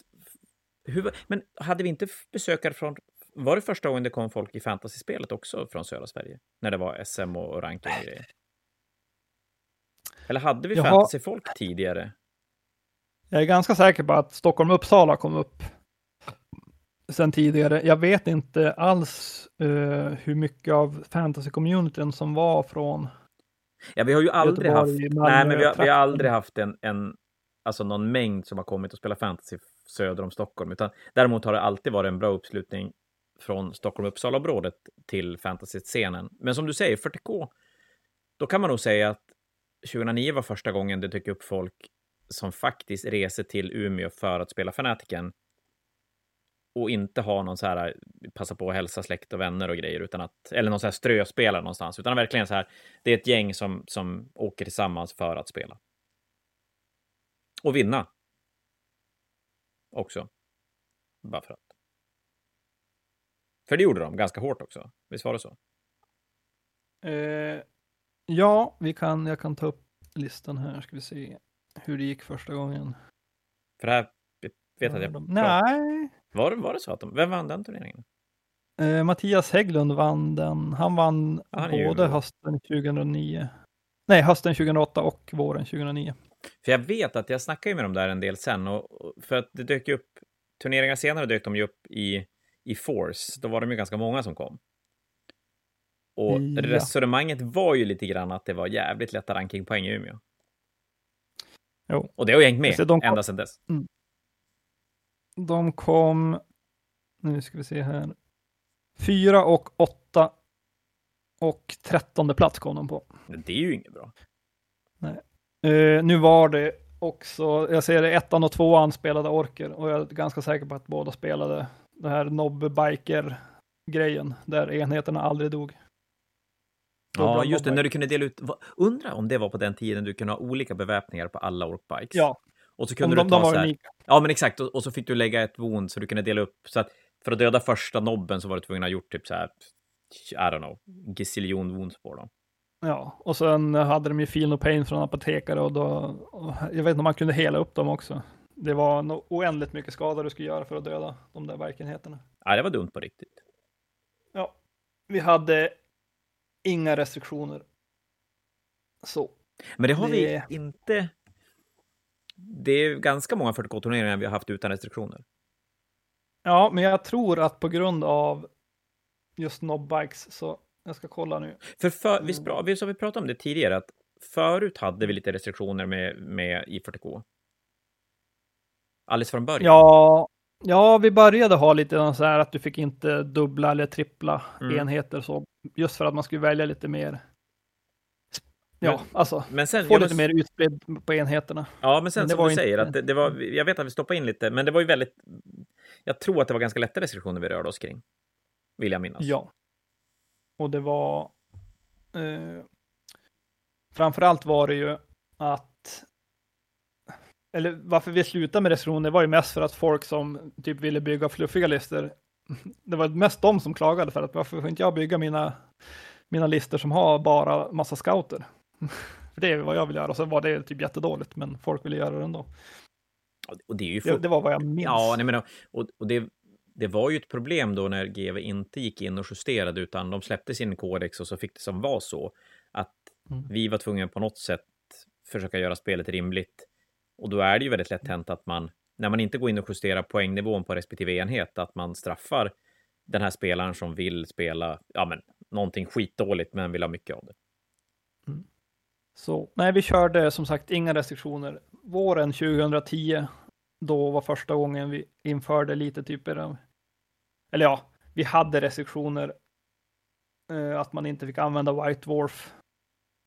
S1: Hur, men hade vi inte besökare från... Var det första gången det kom folk i fantasy-spelet också från södra Sverige? När det var SM och, och ranking och grejer? Eller hade vi
S2: Jaha.
S1: fantasy-folk tidigare?
S2: Jag är ganska säker på att Stockholm-Uppsala kom upp sen tidigare. Jag vet inte alls eh, hur mycket av fantasy-communityn som var från
S1: Ja, vi har ju aldrig haft...
S2: Göteborg,
S1: Nej, men vi har, vi har aldrig haft en, en... Alltså någon mängd som har kommit och spelat fantasy söder om Stockholm. Utan däremot har det alltid varit en bra uppslutning från Stockholm-Uppsala-området till fantasy-scenen. Men som du säger, 40K, då kan man nog säga att 2009 var första gången det dök upp folk som faktiskt reser till Umeå för att spela Fanatiken och inte ha någon så här, passa på att hälsa släkt och vänner och grejer, utan att, eller någon så här ströspelare någonstans, utan verkligen så här, det är ett gäng som, som åker tillsammans för att spela. Och vinna. Också. Bara för att. För det gjorde de ganska hårt också. Visst var det så?
S2: Eh, ja, vi kan, jag kan ta upp listan här, ska vi se hur det gick första gången.
S1: För det här vet att jag...
S2: Nej,
S1: Var, var det så att de... Vem vann den turneringen?
S2: eh, Mattias Hägglund vann den. Han vann
S1: ju
S2: både hösten 2009, nej, hösten 2008 och våren 2009.
S1: För jag vet att jag snackade med dem där en del sen, och, och för att det dök ju upp... Turneringar senare dök de ju upp i, i Force. Då var de ju ganska många som kom. Och
S2: Ja.
S1: resonemanget var ju lite grann att det var jävligt lätta rankingpoäng i Umeå.
S2: Jo.
S1: Och det har ju hängt med
S2: Så de kom-
S1: ända sedan dess.
S2: De kom, nu ska vi se här, fyra och åtta och trettonde plats kom de på.
S1: Det är ju inget bra.
S2: Eh, nu var det också, jag ser det, ettan och tvåan spelade orker och jag är ganska säker på att båda spelade det här nobbiker-grejen där enheterna aldrig dog.
S1: Ja, just det, när du kunde dela ut... Undra om det var på den tiden du kunde ha olika beväpningar på alla orkbikes.
S2: Ja,
S1: Och så
S2: om
S1: kunde
S2: de,
S1: du
S2: de
S1: ta
S2: var
S1: så här... Ja, men exakt. Och, och så fick du lägga ett wound så du kunde dela upp. Så att för att döda första nobben så var du tvungen att ha gjort typ så här... I don't know, gaziljon wounds på dem.
S2: Ja, och sen hade de ju Feel No Pain från apotekare och då, och jag vet inte om man kunde hela upp dem också. Det var no oändligt mycket skada du skulle göra för att döda de där verkenheterna.
S1: Nej, det var dumt på riktigt.
S2: Ja, vi hade inga restriktioner. Så.
S1: Men det har
S2: Det-
S1: vi inte... Det är ganska många 40K-turneringar vi har haft utan restriktioner.
S2: Ja, men jag tror att på grund av just nobbikes så jag ska kolla nu.
S1: För, för
S2: Mm.
S1: visst, bra, visst har vi pratat om det tidigare, att förut hade vi lite restriktioner med, med i 40K. Alldeles från början.
S2: Ja, ja, vi började ha lite så här att du fick inte dubbla eller trippla
S1: Mm.
S2: enheter så just för att man skulle välja lite mer. Ja,
S1: Men-
S2: alltså
S1: Men sen,
S2: få lite
S1: måste-
S2: mer utspridd på enheterna.
S1: Ja, men sen
S2: Men
S1: som du
S2: inte-
S1: säger, att det, det var, jag vet att vi stoppade in lite, men det var ju väldigt... Jag tror att det var ganska lätta restriktioner vi rörde oss kring. Vill jag minnas.
S2: Ja. Och det var... Eh, framförallt var det ju att... Eller varför vi slutade med restriktioner var ju mest för att folk som typ ville bygga fluffiga listor. Det var mest de som klagade för att varför får inte jag bygga mina, mina listor som har bara massa scouter? för det är vad jag vill göra. Och så var det typ jättedåligt, men folk ville göra det ändå.
S1: Och det är ju
S2: Det, det var vad jag minns.
S1: Ja, nej, men, och, och det, det var ju ett problem då när GV inte gick in och justerade, utan de släppte sin kodex och så fick det som var så att
S2: Mm.
S1: vi var tvungna på något sätt försöka göra spelet rimligt. Och då är det ju väldigt lätt hänt att man, när man inte går in och justerar poängnivån på respektive enhet, att man straffar den här spelaren som vill spela, ja men, någonting skitdåligt men vill ha mycket av det. Mm.
S2: Så nej, vi körde som sagt inga restriktioner. Våren 2010, då var första gången vi införde lite typer av, eller ja, vi hade restriktioner. Eh, att man inte fick använda White Dwarf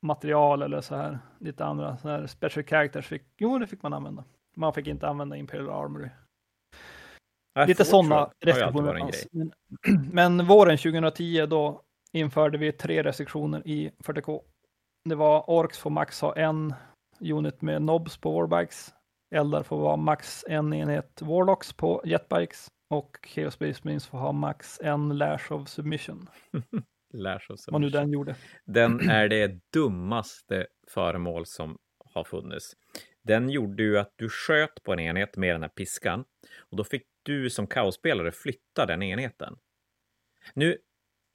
S2: material eller så här, lite andra så här special characters fick, jo det fick man använda. Man fick inte använda Imperial Armory.
S1: Nej,
S2: Lite sådana restriktioner fanns. Men, men våren 2010 då införde vi tre restriktioner i 40K. Det var Orks får max ha en unit med nobs på Warbikes. Eldar får vara max en enhet Warlocks på Jetbikes. Och Chaos Space Marines får ha max en Lash of Submission.
S1: Lash of
S2: Vad nu
S1: Submission.
S2: den gjorde.
S1: Den är det dummaste föremål som har funnits. Den gjorde ju att du sköt på en enhet med den här piskan och då fick du som kaosspelare flytta den enheten. Nu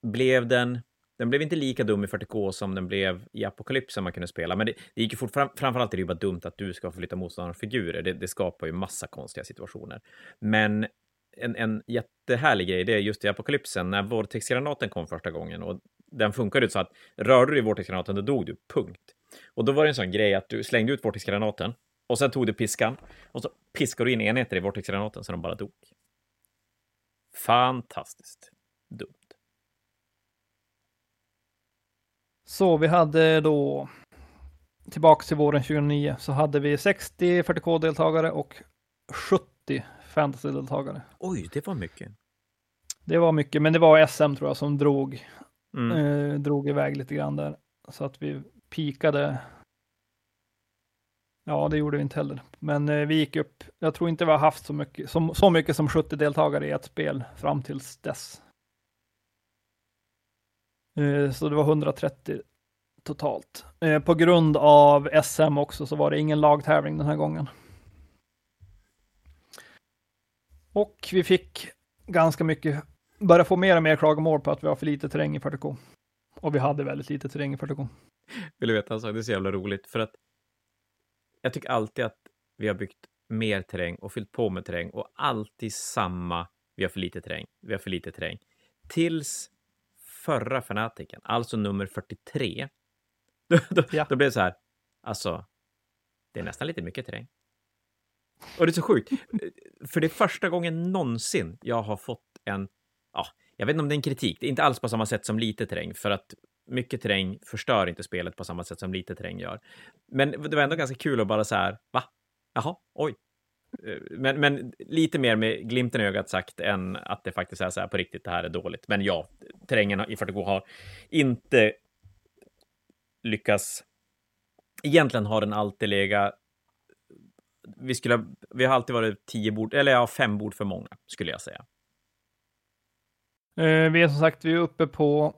S1: blev den, den blev inte lika dum i 40K som den blev i Apokalypsen man kunde spela, men det, det gick ju fort, fram, framförallt är det ju bara dumt att du ska flytta motståndarens figurer. Det, det skapar ju massa konstiga situationer. Men en, en jättehärlig grej, det är just i Apokalypsen när vortexgranaten kom första gången och den funkade ju så att rörde du dig i vortexgranaten, då dog du, punkt. Och då var det en sån grej att du slängde ut Vortex-granaten och sen tog du piskan och så piskade du in enheter i Vortex-granaten så de bara dog. Fantastiskt dumt.
S2: Så vi hade då tillbaks till våren 2009 så hade vi 60 40K-deltagare och 70 fantasy-deltagare.
S1: Oj, det var mycket.
S2: Det var mycket, men det var SM tror jag som drog,
S1: Mm.
S2: eh, drog iväg lite grann där. Så att vi pikade. Ja, det gjorde vi inte heller. Men eh, vi gick upp. Jag tror inte vi har haft så mycket som, så mycket som 70 deltagare i ett spel fram tills dess. Eh, så det var 130 totalt. Eh, på grund av SM också så var det ingen lagtävling den här gången. Och vi fick ganska mycket, börja få mer och mer klagomål på att vi har för lite terräng i 40K. Och vi hade väldigt lite terräng i 40K.
S1: Vill du veta en sak? Det är så jävla roligt för att jag tycker alltid att vi har byggt mer terräng och fyllt på med terräng och alltid samma. Vi har för lite terräng. Vi har för lite terräng. Tills förra fanatiken, alltså nummer 43. Då, då,
S2: Ja.
S1: då blev det så här. Alltså, det är nästan lite mycket terräng. Och det är så sjukt. För det är första gången någonsin jag har fått en, ja, jag vet inte om det är en kritik. Det är inte alls på samma sätt som lite terräng, för att mycket terräng förstör inte spelet på samma sätt som lite terräng gör. Men det var ändå ganska kul att bara så här, va? Jaha, oj. Eh, men, men lite mer med glimten i ögat sagt än att det faktiskt är så här på riktigt, det här är dåligt. Men ja, terrängen i 40 har inte lyckats. Egentligen har den alltid legat vi, skulle, ha- vi har alltid varit tio bord, eller ja, fem bord för många, skulle jag säga.
S2: Eh, vi är som sagt, vi är uppe på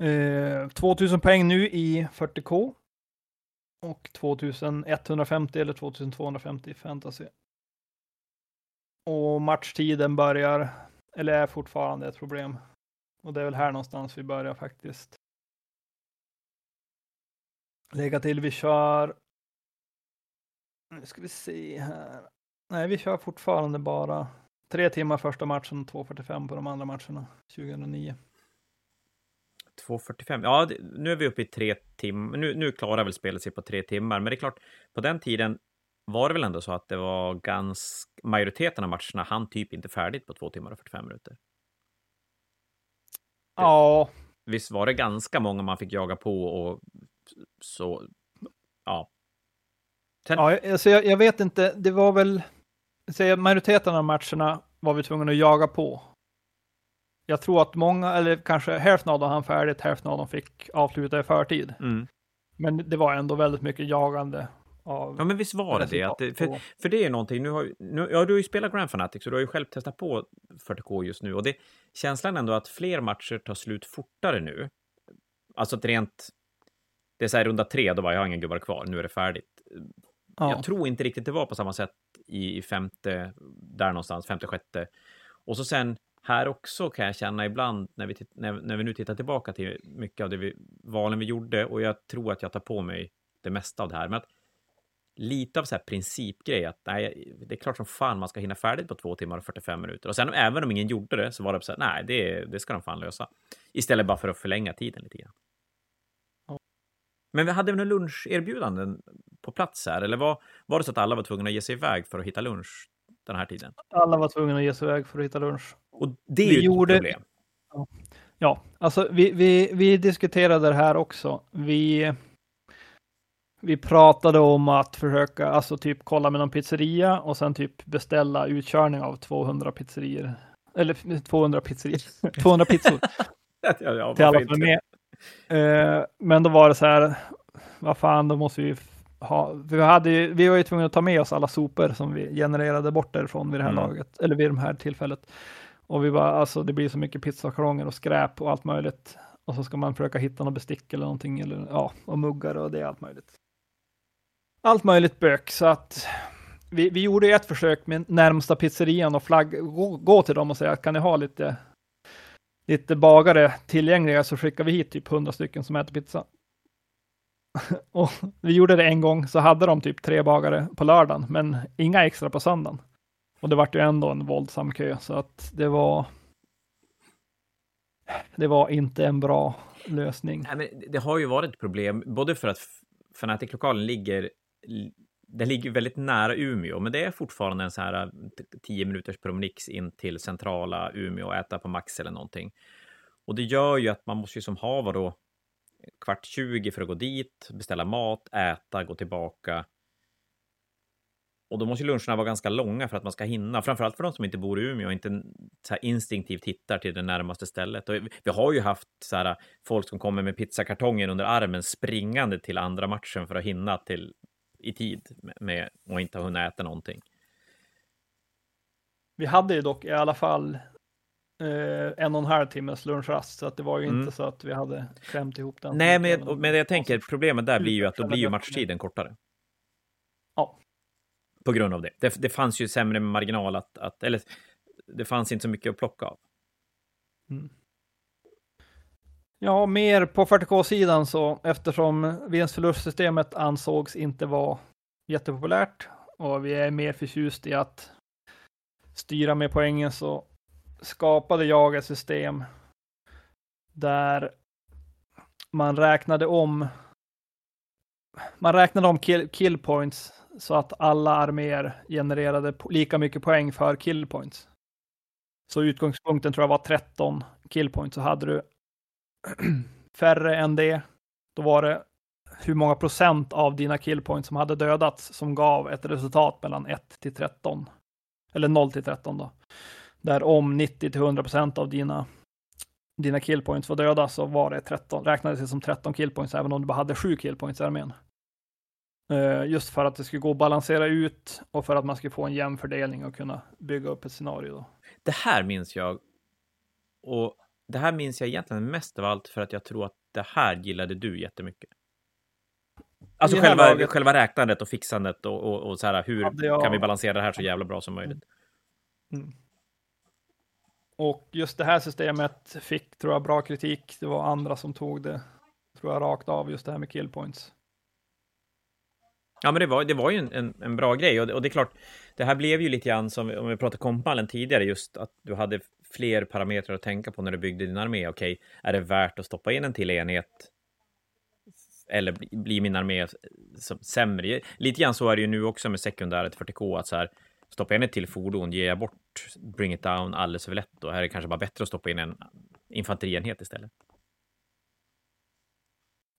S2: eh, 2000 poäng nu i 40K. Och 2150 eller 2250 i fantasy. Och matchtiden börjar, eller är fortfarande ett problem. Och det är väl här någonstans vi börjar faktiskt. Lägga till, vi kör. Nu ska vi se här. Nej, vi kör fortfarande bara Tre timmar första matchen, och 2.45 på de andra matcherna 2009.
S1: 2.45. Ja, det, nu är vi uppe i tre timmar. Nu, nu klarar väl spelet sig på tre timmar, men det är klart, på den tiden var det väl ändå så att det var ganska... Majoriteten av matcherna hann typ inte färdigt på två timmar och 45 minuter.
S2: Ja,
S1: Visst var det ganska många man fick jaga på och så... Ja. Sen,
S2: ja alltså jag, jag vet inte, det var väl, säga majoriteten av matcherna var vi tvungna att jaga på. Jag tror att många, eller kanske hälften av dem hann färdigt, hälften av dem fick avsluta i förtid.
S1: mm.
S2: Men det var ändå väldigt mycket jagande av
S1: Ja, men visst var det det. Det för, för det är någonting, nu har, nu, ja, du har ju spelat Grand Fanatics och du har ju själv testat på 40K just nu och det känslan ändå att fler matcher tar slut fortare nu. Alltså att rent, det är så här runda tre, då var jag har inga gubbar kvar, nu är det färdigt.
S2: Ja.
S1: Jag tror inte riktigt det var på samma sätt i, i femte, där någonstans, femte, sjätte. Och så sen här också kan jag känna ibland när vi, när, när vi nu tittar tillbaka till mycket av det vi, valen vi gjorde och jag tror att jag tar på mig det mesta av det här. Men att lite av så här principgrej att nej, det är klart som fan man ska hinna färdigt på två timmar och 45 minuter. Och sen även om ingen gjorde det så var det så här, nej, det, det ska de fan lösa. Istället bara för att förlänga tiden lite grann.
S2: Ja.
S1: Men vi hade vi några luncherbjudanden på plats här? Eller var, var det så att alla var tvungna att ge sig iväg för att hitta lunch den här tiden?
S2: Alla var tvungna att ge sig iväg för att hitta lunch.
S1: Och det är
S2: Vi
S1: ju ett
S2: gjorde-
S1: problem.
S2: Ja, alltså vi, vi, vi diskuterade det här också. Vi, vi pratade om att försöka, alltså typ kolla med någon pizzeria och sen typ beställa utkörning av 200 pizzerier. Eller 200 pizzerier, 200 pizzor.
S1: ja, ja,
S2: till alla som är med. Eh, men då var det så här, vad fan, då måste vi ha, vi, hade ju, vi var ju tvungna att ta med oss alla sopor som vi genererade bort därifrån vid det här
S1: Mm.
S2: laget, eller vid det här tillfället. Och vi bara, alltså det blir så mycket pizzakalonger och skräp och allt möjligt. Och så ska man försöka hitta något bestick eller någonting, eller ja, och muggar och det är allt möjligt. Allt möjligt bök, så att vi, vi gjorde ett försök med närmsta pizzerian och flagg, gå, gå till dem och säga, kan ni ha lite, lite bagare tillgängliga så skickar vi hit typ 100 stycken som äter pizza. och vi gjorde det en gång, så hade de typ tre bagare på lördagen, men inga extra på söndagen. Och det vart ju ändå en våldsam kö, så att det var det var inte en bra lösning.
S1: Nej, men det har ju varit ett problem, både för att Fanatic-lokalen ligger det ligger väldigt nära Umeå, men det är fortfarande en så här 10 minuters promenix in till centrala Umeå och äta på Max eller någonting. Och det gör ju att man måste ju som ha vadå, kvart 20 för att gå dit, beställa mat, äta, gå tillbaka. Och då måste luncherna vara ganska långa för att man ska hinna, framförallt för de som inte bor i Umeå och inte instinktivt hittar till det närmaste stället. Och vi har ju haft så här, folk som kommer med pizzakartonger under armen springande till andra matchen för att hinna till i tid med, och inte ha hunnit äta någonting.
S2: Vi hade ju dock i alla fall eh, en och en halv timmes lunchrast, så att det var ju
S1: Mm.
S2: inte så att vi hade klämt ihop den.
S1: Nej, men, men jag tänker problemet där blir ju att då blir ju matchtiden kortare.
S2: Ja.
S1: På grund av det. Det, det fanns ju sämre marginal att, att, eller det fanns inte så mycket att plocka av.
S2: Mm. Ja, mer på 40K-sidan så eftersom vinstförlustsystemet ansågs inte vara jättepopulärt och vi är mer förtjust i att styra med poängen så skapade jag ett system där man räknade om man räknade om kill, kill points så att alla arméer genererade lika mycket poäng för killpoints. Så utgångspunkten tror jag var 13 killpoints. Så hade du färre än det, då var det hur många procent av dina killpoints som hade dödats som gav ett resultat mellan 1 till 13. Eller 0 till 13 då. Där om 90 till 100 procent av dina dina killpoints var döda så var det 13, räknades det som 13 killpoints, även om du bara hade 7 killpoints i armén. Eh, just för att det skulle gå att balansera ut och för att man skulle få en jämn fördelning och kunna bygga upp ett scenario. Då.
S1: Det här minns jag. Och det här minns jag egentligen mest av allt för att jag tror att det här gillade du jättemycket. Alltså själva,
S2: laget-
S1: själva räknandet och fixandet och, och, och så här, hur
S2: jag-
S1: kan vi balansera det här så jävla bra som möjligt?
S2: Och just det här systemet fick, tror jag, bra kritik. Det var andra som tog det, tror jag, rakt av, just det här med kill points.
S1: Ja, men det var, det var ju en, en, en bra grej och det, och det är klart, det här blev ju lite grann som om vi pratade kompmallen tidigare, just att du hade fler parametrar att tänka på när du byggde din armé. Okej, är det värt att stoppa in en till enhet? Eller blir min armé sämre? Lite grann så är det ju nu också med sekundäret 40K, att så här, stoppa in ett till fordon, ger jag bort bring it down alldeles för lätt då? Här är det kanske bara bättre att stoppa in en infanterienhet istället.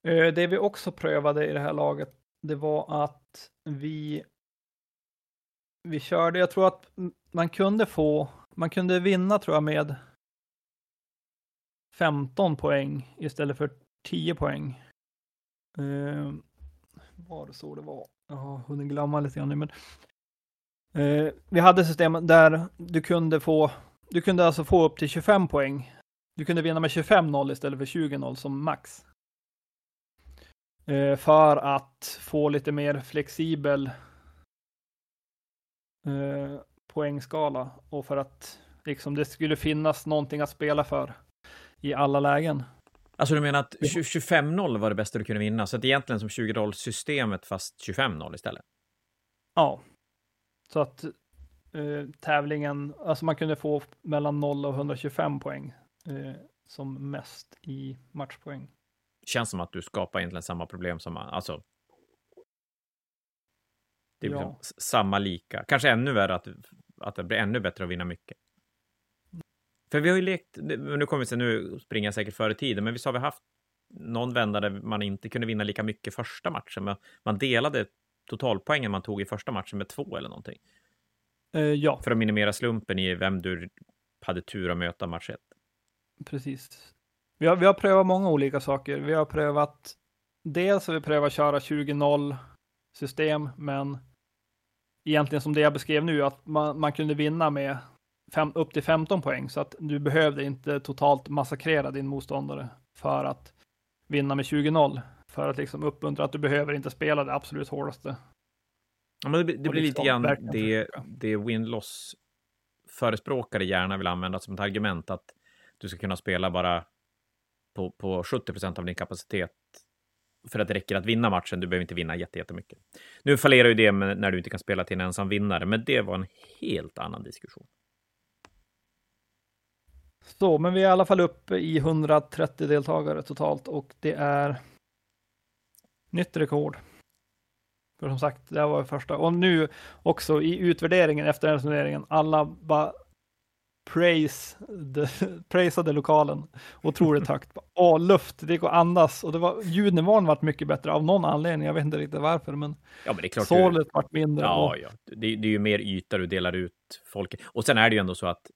S2: Eh, det vi också prövade i det här laget, det var att vi vi körde, jag tror att man kunde få, man kunde vinna tror jag med 15 poäng istället för 10 poäng. Eh, var det så det var? Jag har hunnit glömma lite grann nu, men eh, vi hade system där du kunde få, du kunde alltså få upp till 25 poäng. Du kunde vinna med 25-0 istället för 20-0 som max. Eh, för att få lite mer flexibel eh, poängskala och för att liksom, det skulle finnas någonting att spela för i alla lägen.
S1: Alltså du menar att 20 25-0 var det bästa du kunde vinna, så att egentligen som 20-rollssystemet fast 25-0 istället?
S2: Ja, så att eh, tävlingen, alltså man kunde få mellan 0 och 125 poäng eh, som mest i matchpoäng.
S1: Känns som att du skapar egentligen samma problem som, alltså. Det är
S2: Ja.
S1: liksom samma lika. Kanske ännu värre att, att det blir ännu bättre att vinna mycket. För vi har ju lekt, nu kommer vi se, nu springer jag säkert före tiden, men visst har vi haft någon vända där man inte kunde vinna lika mycket första matchen, men man delade totalpoängen man tog i första matchen med två eller någonting.
S2: Eh, ja.
S1: För att minimera slumpen i vem du hade tur att möta match ett.
S2: Precis. Vi har, vi har prövat många olika saker. Vi har prövat, dels har vi prövat köra 20-0 system, men egentligen som det jag beskrev nu, att man, man kunde vinna med fem, upp till 15 poäng, så att du behövde inte totalt massakrera din motståndare för att vinna med 20-0, för att liksom uppmuntra att du behöver inte spela det absolut hårdaste.
S1: Ja, men det, det blir lite grann det, det win-loss förespråkare gärna vill använda som ett argument att du ska kunna spela bara på, på 70 procent av din kapacitet för att det räcker att vinna matchen. Du behöver inte vinna jätte- jättemycket. Nu fallerar ju det med, när du inte kan spela till en ensam vinnare, men det var en helt annan diskussion.
S2: Så, men vi är i alla fall uppe i 130 deltagare totalt och det är nytt rekord. För som sagt, det här var det första. Och nu också i utvärderingen efter den här turneringen, alla bara praise the, praisade lokalen otroligt högt. Åh, luft, det gick att andas och det var, ljudnivån vart mycket bättre av någon anledning. Jag vet inte riktigt varför, men
S1: Ja, men det är klart. Du,
S2: sålet vart mindre.
S1: ja, ja. Det, det är ju mer yta du delar ut folk. Och sen är det ju ändå så att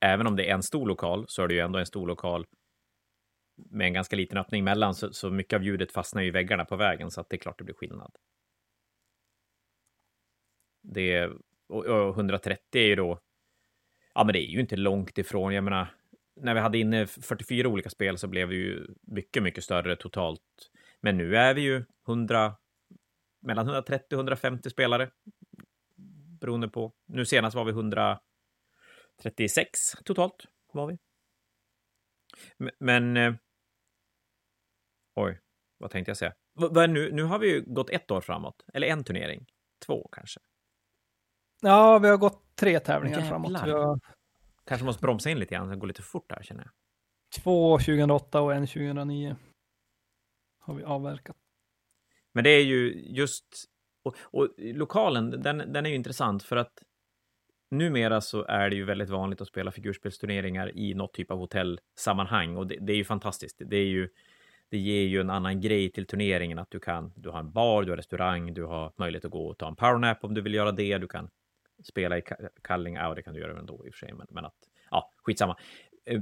S1: även om det är en stor lokal så är det ju ändå en stor lokal med en ganska liten öppning mellan, så, så mycket av ljudet fastnar ju i väggarna på vägen, så att det är klart det blir skillnad. Det är, och, och 130 är ju då, ja men det är ju inte långt ifrån, jag menar, när vi hade inne 44 olika spel så blev det ju mycket, mycket större totalt. Men nu är vi ju 100, mellan 130 och 150 spelare, beroende på. Nu senast var vi 136 totalt, var vi. Men, men eh, oj, vad tänkte jag säga? V- nu, nu har vi ju gått ett år framåt, eller en turnering, två kanske
S2: ja, vi har gått tre tävlingar
S1: Jävlar.
S2: framåt. Har
S1: Kanske måste bromsa in lite grann, det går lite för fort här känner jag.
S2: två 2008 och en 2009. Har vi avverkat.
S1: Men det är ju just, och, och lokalen, den, den är ju intressant för att numera så är det ju väldigt vanligt att spela figurspelsturneringar i något typ av hotellsammanhang och det, det är ju fantastiskt. Det är ju, det ger ju en annan grej till turneringen att du kan, du har en bar, du har restaurang, du har möjlighet att gå och ta en powernap om du vill göra det, du kan spela i ka- kalling, ja det kan du göra ändå i och för sig, men, men att, ja, skitsamma. Eh,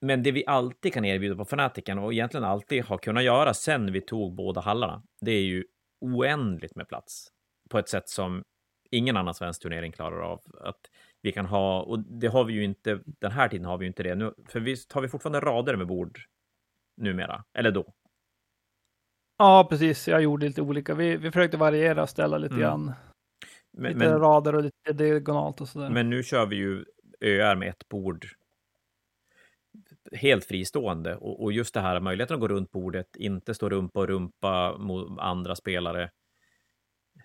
S1: Men det vi alltid kan erbjuda på Fanatiken och egentligen alltid har kunnat göra sen vi tog båda hallarna, det är ju oändligt med plats på ett sätt som ingen annan svensk turnering klarar av. Att vi kan ha, och det har vi ju inte, den här tiden har vi ju inte det nu, för visst har vi fortfarande rader med bord numera, eller då.
S2: Ja, precis. Jag gjorde lite olika. Vi, vi försökte variera och ställa lite
S1: Mm.
S2: grann.
S1: Men,
S2: lite
S1: men,
S2: rader och lite diagonalt och sådär.
S1: men nu kör vi ju öar med ett bord helt fristående och, och just det här möjligheten att gå runt bordet, inte stå rumpa och rumpa mot andra spelare,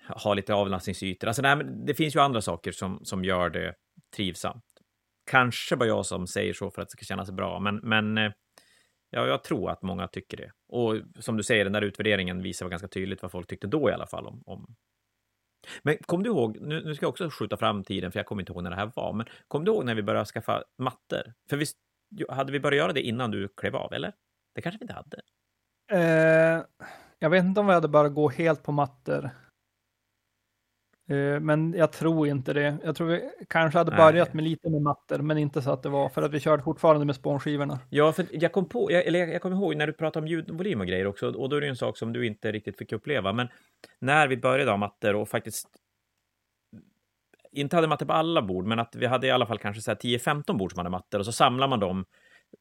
S1: ha lite avlastningsytor. Alltså, nej, men det finns ju andra saker som, som gör det trivsamt. Kanske bara jag som säger så för att det ska kännas bra, men, men eh, ja, jag tror att många tycker det. Och som du säger, den där utvärderingen visar ganska tydligt vad folk tyckte då i alla fall om, om men kom du ihåg, nu, nu ska jag också skjuta fram tiden för jag kommer inte ihåg när det här var, men kom du ihåg när vi började skaffa mattor? För visst, hade vi börjat göra det innan du klev av, eller? Det kanske vi inte hade.
S2: Eh, jag vet inte om vi hade börjat gå helt på mattor. Eh, men jag tror inte det. Jag tror vi kanske hade
S1: Nej.
S2: börjat med lite med mattor, men inte så att det var för att vi körde fortfarande med spånskivorna.
S1: Ja, för jag kom på, jag, eller jag, jag kommer ihåg när du pratade om ljudvolym och grejer också, och då är det ju en sak som du inte riktigt fick uppleva, men när vi började ha mattor och faktiskt inte hade mattor på alla bord, men att vi hade i alla fall kanske så här 10-15 bord som hade mattor och så samlar man dem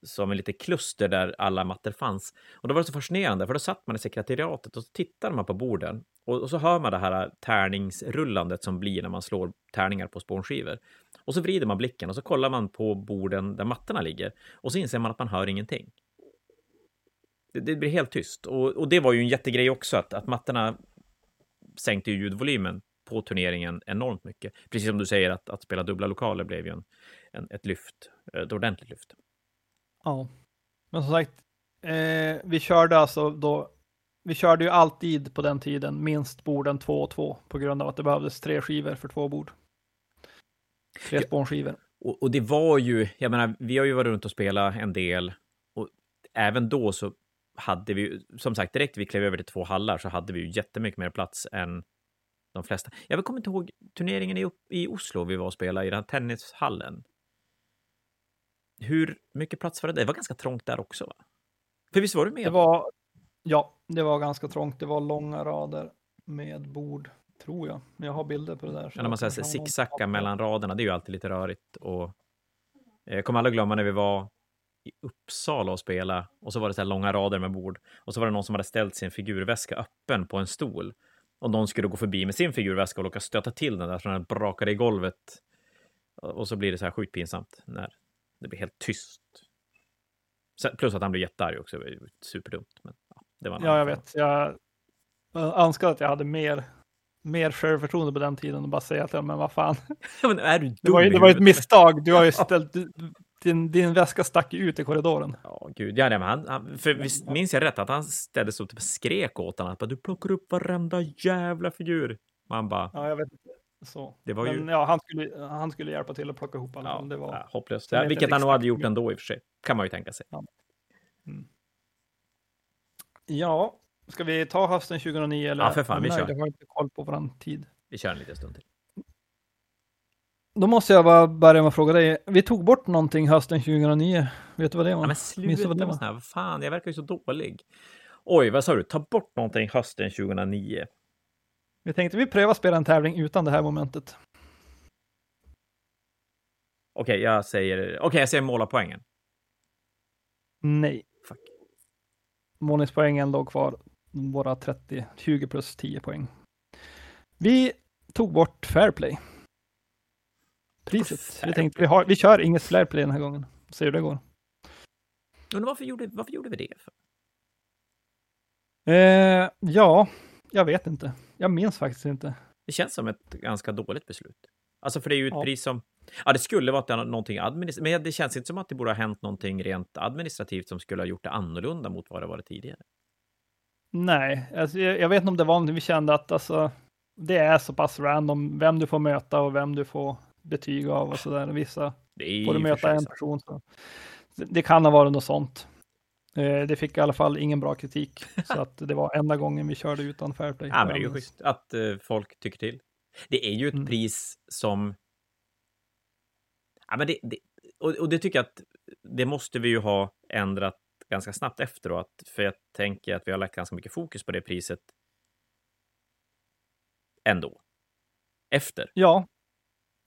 S1: som en lite kluster där alla mattor fanns. Och då var det så fascinerande, för då satt man i sekretariatet och så tittade man på borden och, och så hör man det här tärningsrullandet som blir när man slår tärningar på spånskivor. Och så vrider man blicken och så kollar man på borden där mattorna ligger och så inser man att man hör ingenting. Det, det blir helt tyst och, och det var ju en jättegrej också att, att mattorna sänkte ju ljudvolymen på turneringen enormt mycket. Precis som du säger att, att spela dubbla lokaler blev ju en, en, ett lyft, ett ordentligt lyft.
S2: Ja, men som sagt, eh, vi körde alltså då. Vi körde ju alltid på den tiden minst borden två och två på grund av att det behövdes tre skivor för två bord. Tre
S1: Ja.
S2: spånskivor.
S1: Och, och det var ju, jag menar, vi har ju varit runt och spelat en del och även då så hade vi ju, som sagt, direkt vi klev över till två hallar så hade vi ju jättemycket mer plats än de flesta. Jag kommer inte ihåg turneringen i, i Oslo vi var och spelade i den här tennishallen. Hur mycket plats var det? Det var ganska trångt där också, va? För visst var du med?
S2: Det var, ja, det var ganska trångt. Det var långa rader med bord, tror jag. Jag har bilder på det där.
S1: Ja, när man säger zigzacka mellan raderna, det är ju alltid lite rörigt. Och eh, jag kommer aldrig glömma när vi var i Uppsala och spela och så var det så här långa rader med bord och så var det någon som hade ställt sin figurväska öppen på en stol och någon skulle gå förbi med sin figurväska och råka stöta till den där så den brakade i golvet. Och så blir det så här sjukt pinsamt när det blir helt tyst. Plus att han blir jättearg också, det var ju superdumt. Men, ja, det var
S2: ja, jag vet. Jag önskar att jag hade mer, mer självförtroende på den tiden och bara säga att, ja, men vad fan.
S1: men är du dum
S2: det var, det var ett misstag. Du har ju ställt, din, din väska stack ut i korridoren.
S1: Ja, gud. Ja, men han, han, för visst minns jag rätt att han ställde sig upp och skrek åt honom att du plockar upp varenda jävla figur. Man bara...
S2: Ja, jag vet inte. Så.
S1: Det var ju...
S2: Men ja, han skulle, han skulle hjälpa till att plocka ihop alla. Ja, det var...
S1: Ja, hopplöst. Ja, vilket han nog hade gjort ändå i och för sig. Kan man ju tänka sig.
S2: Ja. Mm. ja, ska vi ta hösten 2009 eller?
S1: Ja, för fan, vi kör.
S2: Jag har inte koll på våran tid.
S1: Vi kör en liten stund till.
S2: Då måste jag bara börja med att fråga dig. Vi tog bort någonting hösten 2009. Vet du vad det var?
S1: Ja, men sluta vad det var? Här. Fan, jag verkar ju så dålig. Oj, vad sa du? Ta bort någonting hösten 2009.
S2: Vi tänkte vi prövar spela en tävling utan det här momentet.
S1: Okej, okay, jag säger... Okej, okay, jag säger måla poängen.
S2: Nej.
S1: Fuck.
S2: Målningspoängen låg kvar. Våra 30, 20 plus 10 poäng. Vi tog bort fair play priset. Vi tänkte vi, har, vi kör inget flare den här gången. Se hur det går.
S1: Men varför gjorde, varför gjorde vi det?
S2: Eh, ja, jag vet inte. Jag minns faktiskt inte.
S1: Det känns som ett ganska dåligt beslut. Alltså, för det är ju ett ja. pris som... Ja, det skulle vara någonting administrativt, men det känns inte som att det borde ha hänt någonting rent administrativt som skulle ha gjort det annorlunda mot vad det varit tidigare.
S2: Nej, alltså, jag, jag vet inte om det var någonting vi kände att alltså, det är så pass random vem du får möta och vem du får betyg av och sådär. Vissa får du möta en person. Så. Det kan ha varit något sånt. Eh, det fick i alla fall ingen bra kritik, så att det var enda gången vi körde utan fair play.
S1: Ja, men det är ju schysst att uh, folk tycker till. Det är ju ett mm. pris som... Ja, men det, det, och, och, det tycker jag att det måste vi ju ha ändrat ganska snabbt efteråt, för jag tänker att vi har lagt ganska mycket fokus på det priset ändå. Efter.
S2: Ja,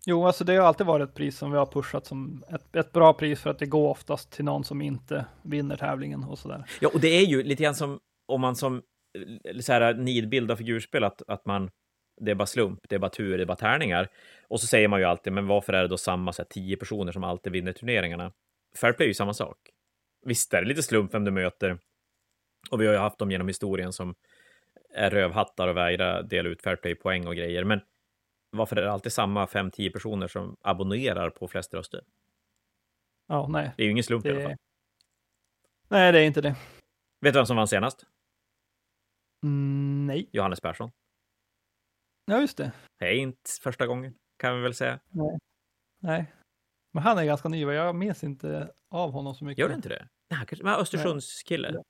S2: Jo, alltså det har alltid varit ett pris som vi har pushat som ett, ett bra pris för att det går oftast till någon som inte vinner tävlingen och sådär.
S1: Ja, och det är ju lite grann som om man som eh, så här nidbild av figurspel, att, att man det är bara slump, det är bara tur, det är bara tärningar. Och så säger man ju alltid, men varför är det då samma så här, tio personer som alltid vinner turneringarna? Fairplay är ju samma sak. Visst är det lite slump vem du möter. Och vi har ju haft dem genom historien som är rövhattar och vägrar dela ut Fairplay-poäng och grejer. Men varför är det alltid samma 5-10 personer som abonnerar på flest röster?
S2: Ja, nej.
S1: Det är ju ingen slump
S2: det...
S1: i alla fall.
S2: Nej, det är inte det.
S1: Vet du vem som vann senast?
S2: Mm, nej.
S1: Johannes Persson.
S2: Ja, just det.
S1: Det är inte första gången, kan vi väl säga.
S2: Nej. Nej. Men han är ganska ny, jag minns inte av honom så mycket.
S1: Gör du inte det? Nej, kanske, men Östersundskille.
S2: Ja,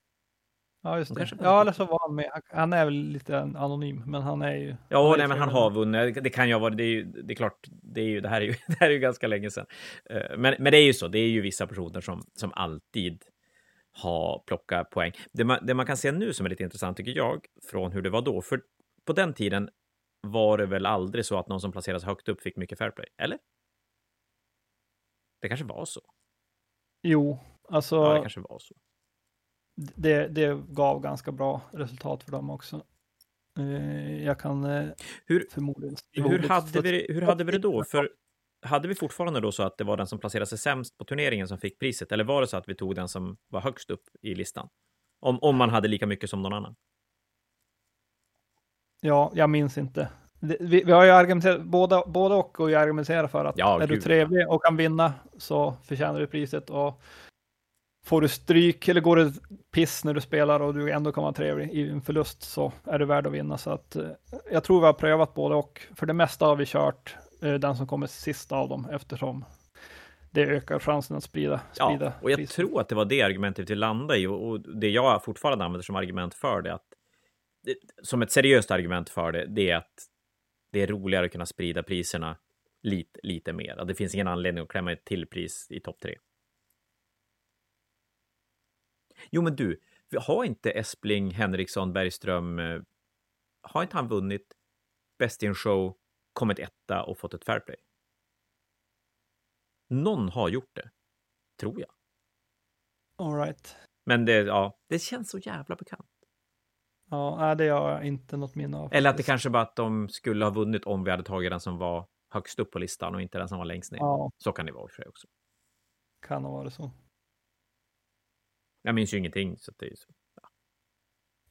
S2: just det. Ja, eller så var han med. Han är väl lite anonym, men han är ju...
S1: Ja,
S2: han
S1: nej, men han har vunnit. Det kan ju vara, det är ju, det är klart, det är ju, det här är ju, det här är ju ganska länge sedan. Eh, men, men det är ju så, det är ju vissa personer som, som alltid har plockat poäng. Det man, det man kan se nu som är lite intressant, tycker jag, från hur det var då, för på den tiden var det väl aldrig så att någon som placerades högt upp fick mycket fair play, eller? Det kanske var så.
S2: Jo, alltså.
S1: Ja, det kanske var så
S2: det, det gav ganska bra resultat för dem också. Eh, jag kan eh,
S1: hur, förmodligen... Hur hade, vi, hur hade vi det då? För hade vi fortfarande då så att det var den som placerade sig sämst på turneringen som fick priset? Eller var det så att vi tog den som var högst upp i listan? Om, om man hade lika mycket som någon annan?
S2: Ja, jag minns inte. Vi, vi har ju argumenterat, båda, båda och, och argumenterat för att ja, är gud. du trevlig och kan vinna så förtjänar du priset. Och Får du stryk eller går det piss när du spelar och du ändå kommer vara trevlig i en förlust så är du värd att vinna. Så att, eh, jag tror vi har prövat både och. För det mesta har vi kört eh, den som kommer sist av dem eftersom det ökar chansen att sprida. sprida
S1: ja, och jag
S2: priset.
S1: tror att det var det argumentet vi landade i och, det jag fortfarande använder som argument för det, att det, som ett seriöst argument för det, det är att det är roligare att kunna sprida priserna lite, lite mer. Det finns ingen anledning att klämma ett till pris i topp tre. Jo, men du, har inte Espling, Henriksson, Bergström, eh, har inte han vunnit Best in Show, kommit etta och fått ett fair play? Någon har gjort det, tror jag.
S2: All right.
S1: Men det, ja, det känns så jävla bekant.
S2: Ja, det har jag inte något minne av.
S1: Eller att det kanske bara att de skulle ha vunnit om vi hade tagit den som var högst upp på listan och inte den som var längst ner.
S2: Ja,
S1: Så kan det vara i för sig också.
S2: kan ha varit så.
S1: Jag minns ju ingenting. Så det är så.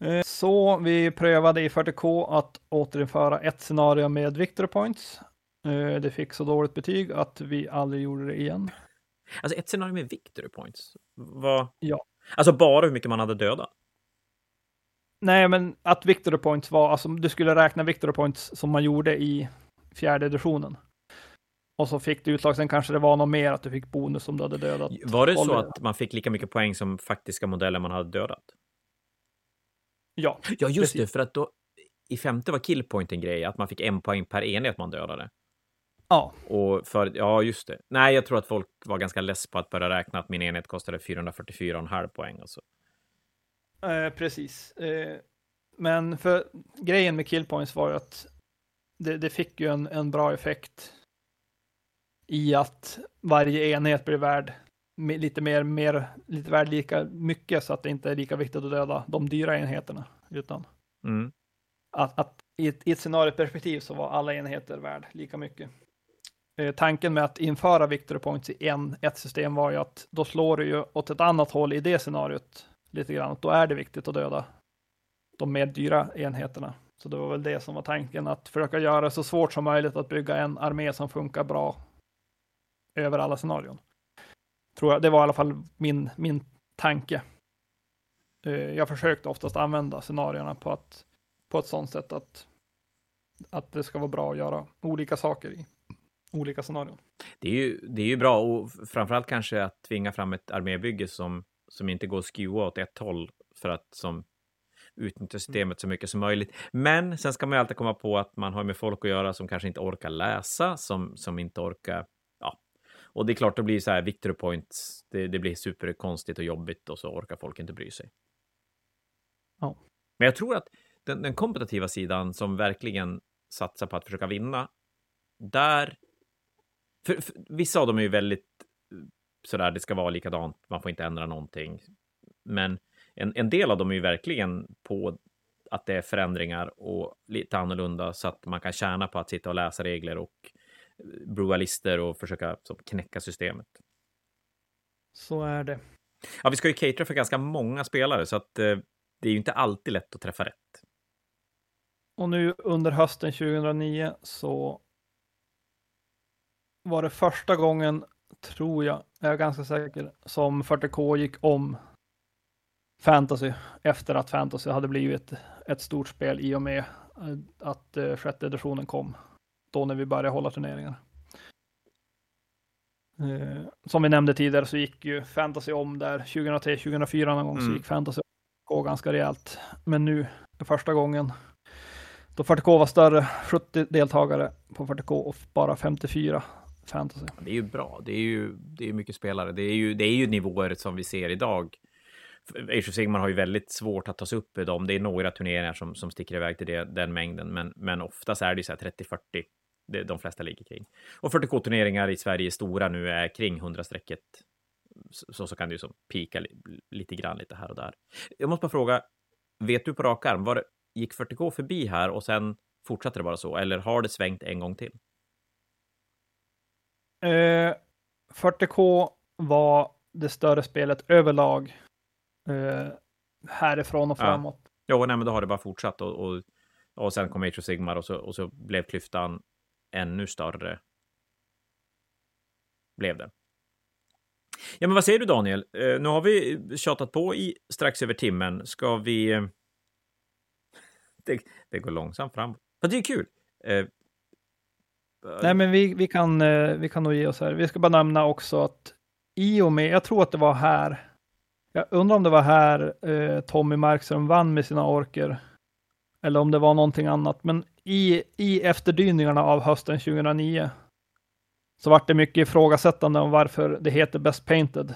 S2: Eh, Så vi prövade i 40K att återinföra ett scenario med victory points. Eh, Det fick så dåligt betyg att vi aldrig gjorde det igen.
S1: Alltså ett scenario med victory points. Vad?
S2: Ja.
S1: Alltså bara hur mycket man hade dödat.
S2: Nej, men att victory points var, alltså du skulle räkna victory points som man gjorde i fjärde editionen. Och så fick du utslag, sen kanske det var något mer att du fick bonus om du hade dödat.
S1: Var det så
S2: Oliver.
S1: att man fick lika mycket poäng som faktiska modeller man hade dödat?
S2: Ja,
S1: Ja, just
S2: Precis.
S1: det, för att då i femte var killpoint en grej, att man fick en poäng per enhet man dödade.
S2: ja,
S1: Och för, ja, just det. Nej, jag tror att folk var ganska less på att börja räkna att min enhet kostade 444,5 poäng. Alltså.
S2: eh, precis. Eh, men för grejen med kill points var ju att det, det fick ju en, en bra effekt i att varje enhet blir värd lite mer, mer, lite värd lika mycket så att det inte är lika viktigt att döda de dyra enheterna. Utan
S1: Mm.
S2: att, att i, ett, i ett scenarioperspektiv så var alla enheter värd lika mycket. Eh, tanken med att införa victory points i en, ett system var ju att då slår du ju åt ett annat håll i det scenariot lite grann. Då är det viktigt att döda de mer dyra enheterna. Så det var väl det som var tanken, att försöka göra det så svårt som möjligt att bygga en armé som funkar bra över alla scenarion. Tror jag, det var i alla fall min, min tanke. Eh, Jag försökte oftast använda scenarierna på, att, på ett sådant sätt att, att det ska vara bra att göra olika saker i olika scenarion.
S1: Det är, ju, det är ju bra och framförallt kanske att tvinga fram ett armébygge som, som inte går att skua åt ett håll för att som utnyttja systemet så mycket som möjligt. Men sen ska man ju alltid komma på att man har med folk att göra som kanske inte orkar läsa, som, som inte orkar. Och det är klart, då blir det så här victory points, det, det blir superkonstigt och jobbigt och så orkar folk inte bry sig.
S2: Ja.
S1: Men jag tror att den, den kompetitiva sidan som verkligen satsar på att försöka vinna, där för, för, vissa av dem är ju väldigt eh, sådär, det ska vara likadant, man får inte ändra någonting. Men en, en del av dem är ju verkligen på att det är förändringar och lite annorlunda så att man kan tjäna på att sitta och läsa regler och eh, brua lister och försöka så, knäcka systemet.
S2: Så är det.
S1: Ja, vi ska ju catera för ganska många spelare så att eh, det är ju inte alltid lätt att träffa rätt.
S2: Och nu under hösten 2009 så var det första gången, tror jag, jag är ganska säker, som 40K gick om fantasy efter att fantasy hade blivit ett stort spel i och med eh, att eh, sjätte editionen kom. Då när vi började hålla turneringar. Eh, Som vi nämnde tidigare så gick ju fantasy om där 2003, 2004 någon gång så
S1: Mm.
S2: gick fantasy gå ganska rejält. Men nu första gången då 40K var större, 70 deltagare på 40K och bara 54 fantasy.
S1: Det är ju bra. Det är ju det är mycket spelare. Det är ju, det är ju nivåer som vi ser idag. Age of Sigmar har ju väldigt svårt att ta sig upp i dem. Det är några turneringar som, som sticker iväg till det, den mängden, men, men oftast är det ju så här 30-40. Det, de flesta ligger kring. Och 40K-turneringar i Sverige stora nu är kring 100-strecket. Så, så kan det ju som pika li, lite grann lite här och där. Jag måste bara fråga, vet du på rak arm, var gick 40K förbi här och sen fortsatte det bara så? Eller har det svängt en gång till?
S2: Eh, 40K var det större spelet överlag eh, härifrån och
S1: Ja.
S2: framåt.
S1: Jo, nej, men då har det bara fortsatt och, och, och sen kom Age of Sigmar och så, och så blev klyftan ännu större. Blev den. Ja, men vad säger du Daniel? Eh, nu har vi tjatat på i strax över timmen. Ska vi... Eh, det, det går långsamt framåt. Men det är kul. Eh,
S2: Nej, men vi, vi, kan, vi kan nog ge oss här. Vi ska bara nämna också att i och med, jag tror att det var här, jag undrar om det var här eh, Tommy Markström vann med sina orker, eller om det var någonting annat, men i, i efterdyningarna av hösten 2009 så vart det mycket ifrågasättande om varför det heter Best Painted.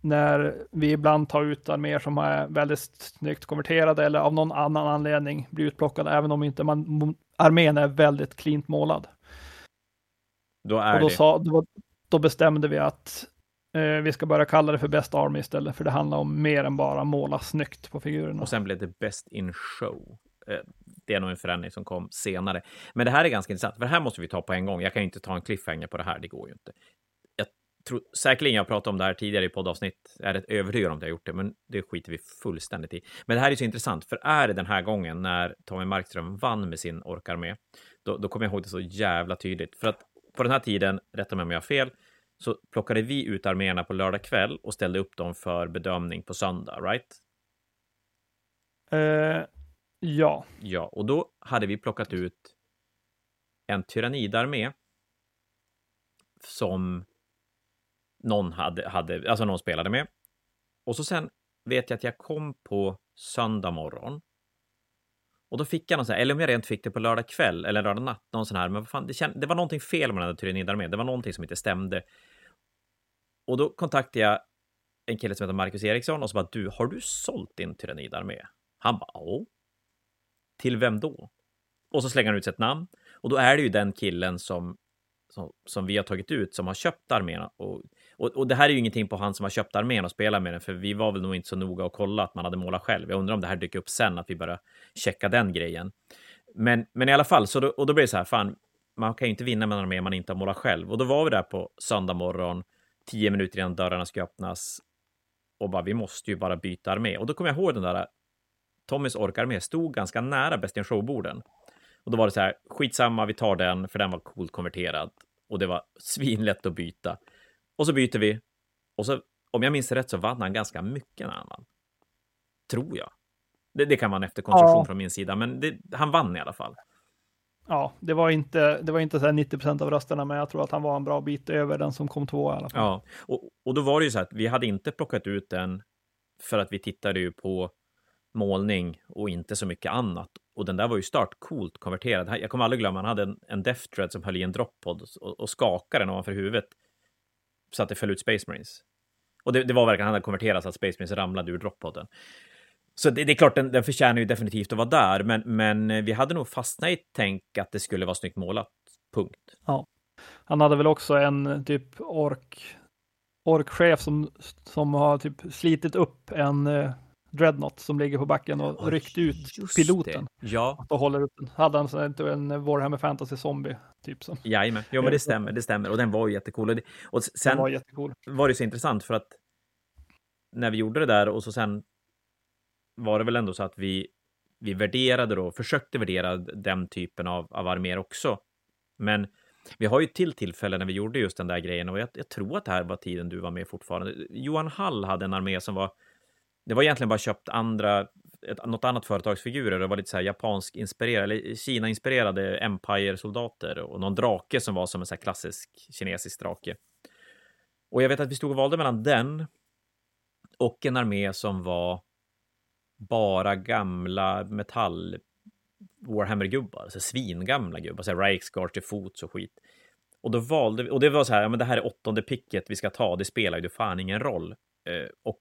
S2: När vi ibland tar ut arméer som är väldigt snyggt konverterade eller av någon annan anledning blir utplockade, även om inte man, armén är väldigt klint målad.
S1: Då är
S2: och då,
S1: det.
S2: sa, då, då bestämde vi att eh, vi ska börja kalla det för Best Army istället, för det handlar om mer än bara måla snyggt på figurerna.
S1: Och sen blev det Best in Show. Eh, det är nog en förändring som kom senare. Men det här är ganska intressant, för det här måste vi ta på en gång. Jag kan ju inte ta en cliffhanger på det här, det går ju inte. Jag tror säkerligen jag pratat om det här tidigare i poddavsnitt. Jag är rätt övertygad om att jag gjort det, men det skiter vi fullständigt i. Men det här är så intressant, för är det den här gången när Tommy Markström vann med sin orkarmé, då, då kommer jag ihåg det så jävla tydligt. För att på den här tiden, rätta mig om jag har fel, så plockade vi ut arméerna på lördag kväll och ställde upp dem för bedömning på söndag, right?
S2: Uh, ja.
S1: Ja, och då hade vi plockat ut en tyrannidarmé som någon hade, hade, alltså någon spelade med. Och så sen vet jag att jag kom på söndag morgon. Och då fick jag någon sån här, eller om jag rent fick det på lördag kväll eller lördag natt, någon sån här, men vad fan, det, känd, det var någonting fel med den där tyrannidarmén, det var någonting som inte stämde. Och då kontaktade jag en kille som heter Marcus Eriksson och så bara, du, har du sålt din tyrannidarmé? Han bara, ja. Till vem då? Och så slänger han ut sitt namn. Och då är det ju den killen som, som, som vi har tagit ut som har köpt armén. Och, och, och, det här är ju ingenting på han som har köpt armén och spelar med den, för vi var väl nog inte så noga och kolla att man hade målat själv. Jag undrar om det här dyker upp sen, att vi bara checka den grejen. Men, men i alla fall, så då, och då blir det så här, fan, man kan ju inte vinna med en armé man inte har målat själv. Och då var vi där på söndag morgon, tio minuter innan dörrarna ska öppnas, och bara, vi måste ju bara byta armé. Och då kommer jag ihåg den där Tommys orkarmé stod ganska nära Best in Show-borden. Och då var det så här, skitsamma, vi tar den, för den var coolt konverterad. Och det var svinlätt att byta. Och så byter vi. Och så, om jag minns rätt, så vann han ganska mycket när han vann. Tror jag. Det, det kan vara en efterkonstruktion
S2: Ja.
S1: från min sida, men det, han vann i alla fall.
S2: Ja, det var inte, det var inte så här 90 procent av rösterna, men jag tror att han var en bra bit över den som kom två i alla fall.
S1: Ja, och, och då var det ju så att vi hade inte plockat ut den för att vi tittade ju på målning och inte så mycket annat. Och den där var ju start coolt konverterad. Jag kommer aldrig glömma, han hade en, en Death Thread som höll i en droppod och, och skakade den ovanför huvudet så att det föll ut Space Marines. Och det, det var verkligen, han hade konverterat så att Space Marines ramlade ur droppodden. Så det, det är klart, den, den förtjänar ju definitivt att vara där, men, men eh, vi hade nog fastnat i ett tänk att det skulle vara snyggt målat. Punkt.
S2: Han hade väl också en eh, typ ork, orkchef som, som har typ slitit upp en eh, dreadnought som ligger på backen och
S1: Oj,
S2: ryckt ut piloten
S1: Det. Ja,
S2: och håller upp den. Hade han inte en Warhammer Fantasy Zombie typ som.
S1: jajamän. Jo, men det stämmer, det stämmer. Och den var ju jättecool. Och, det, och
S2: Den
S1: sen
S2: var jättecool.
S1: var det så intressant för att när vi gjorde det där och så sen var det väl ändå så att vi, vi värderade då, försökte värdera den typen av, av arméer också. Men vi har ju till tillfälle när vi gjorde just den där grejen och jag, jag tror att det här var tiden du var med fortfarande. Johan Hall hade en armé som var, det var egentligen bara köpt andra, ett, något annat företagsfigurer. Det var lite så här japansk inspirerade, eller Kina-inspirerade Empire-soldater och någon drake som var som en så här klassisk kinesisk drake. Och jag vet att vi stod och valde mellan den och en armé som var bara gamla metall Warhammer-gubbar, alltså svingamla gubbar, så här Reichsguard till fots och skit. Och då valde vi, och det var så här, ja men det här är åttonde picket vi ska ta, det spelar ju fan ingen roll. Eh, och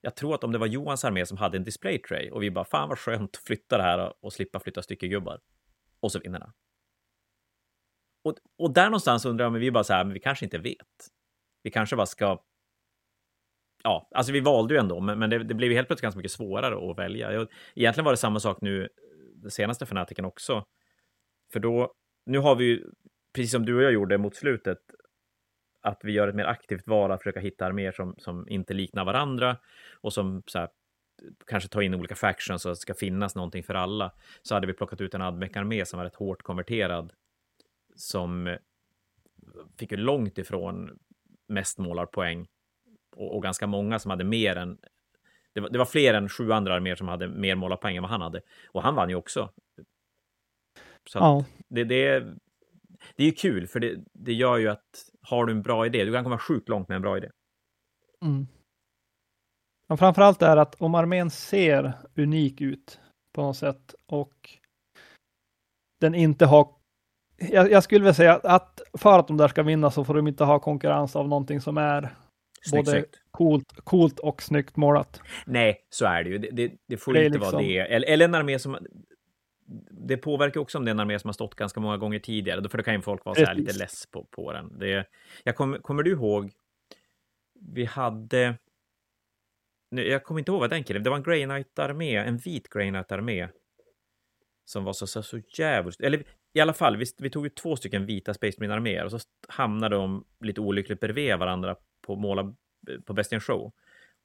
S1: jag tror att om det var Johans armé som hade en display tray och vi bara, fan vad skönt att flytta det här och slippa flytta styckegubbar. Och så vinner han. Och, och där någonstans undrar jag, men vi bara så här, men vi kanske inte vet. Vi kanske bara ska ja, alltså vi valde ju ändå, men, men det, det blev ju helt plötsligt ganska mycket svårare att välja. Jag, egentligen var det samma sak nu, den senaste fanatiken också. För då, nu har vi ju, precis som du och jag gjorde mot slutet, att vi gör ett mer aktivt val att försöka hitta arméer som, som inte liknar varandra och som så här, kanske tar in olika factions så att det ska finnas någonting för alla. Så hade vi plockat ut en Admec-armé som var rätt hårt konverterad, som fick ju långt ifrån mest målarpoäng och, och ganska många som hade mer än det var, det var fler än sju andra arméer som hade mer målarpoäng än vad han hade. Och han vann ju också. Så
S2: Ja.
S1: det, det, det är ju kul, för det, det gör ju att har du en bra idé, du kan komma sjukt långt med en bra idé.
S2: Mm. Men framförallt är att om armén ser unik ut på något sätt och den inte har jag, jag skulle vilja säga att för att de där ska vinna så får de inte ha konkurrens av någonting som är
S1: Snyggt
S2: både coolt, coolt och snyggt målat.
S1: Nej, så är det ju. Det, det, det får
S2: Det
S1: inte vara
S2: liksom-
S1: det. Eller, eller en armé som... Det påverkar också om det är en armé som har stått ganska många gånger tidigare. Då- För då kan ju folk vara så här lite less på, på den. Det, jag kom, kommer du ihåg? Vi hade... Nu, jag kommer inte ihåg vad den killen... Det var en Grey Knight-armé, en vit Grey Knight-armé. Som var så, så, så jävligt... Eller i alla fall, vi, vi tog ju två stycken vita Space Marine-arméer och så hamnade de lite olyckligt bredvid varandra på måla på Best in Show.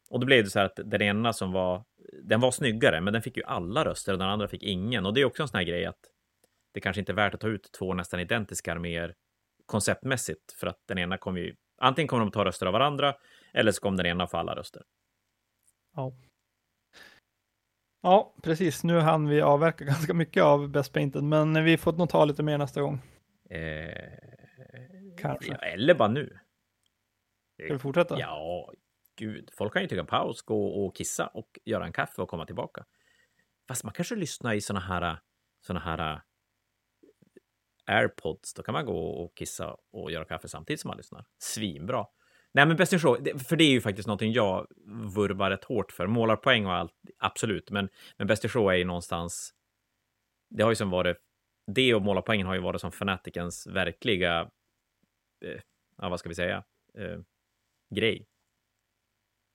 S1: Och då blev det så här att den ena som var, den var snyggare, men den fick ju alla röster och den andra fick ingen. Och det är också en sån här grej att det kanske inte är värt att ta ut två nästan identiska arméer konceptmässigt, för att den ena kommer ju, antingen kommer de ta röster av varandra, eller så kommer den ena få alla röster.
S2: Ja, precis. Nu hann vi avverka ganska mycket av Best Painted, men vi får nog ta lite mer nästa gång.
S1: Eh,
S2: Kanske.
S1: ja, eller bara nu.
S2: Ska vi fortsätta?
S1: Ja, gud, folk kan ju ta en paus, gå och kissa och göra en kaffe och komma tillbaka. Fast man kanske lyssnar i såna här, såna här airpods, då kan man gå och kissa och göra kaffe samtidigt som man lyssnar. Svinbra. Nej, men Best in Show, för det är ju faktiskt någonting jag vurvar rätt hårt för. Målarpoäng och allt, absolut, men, men Best in Show är ju någonstans... Det har ju som varit... Det och målarpoängen har ju varit som Fanaticens verkliga... Eh, ja, vad ska vi säga? Eh, grej.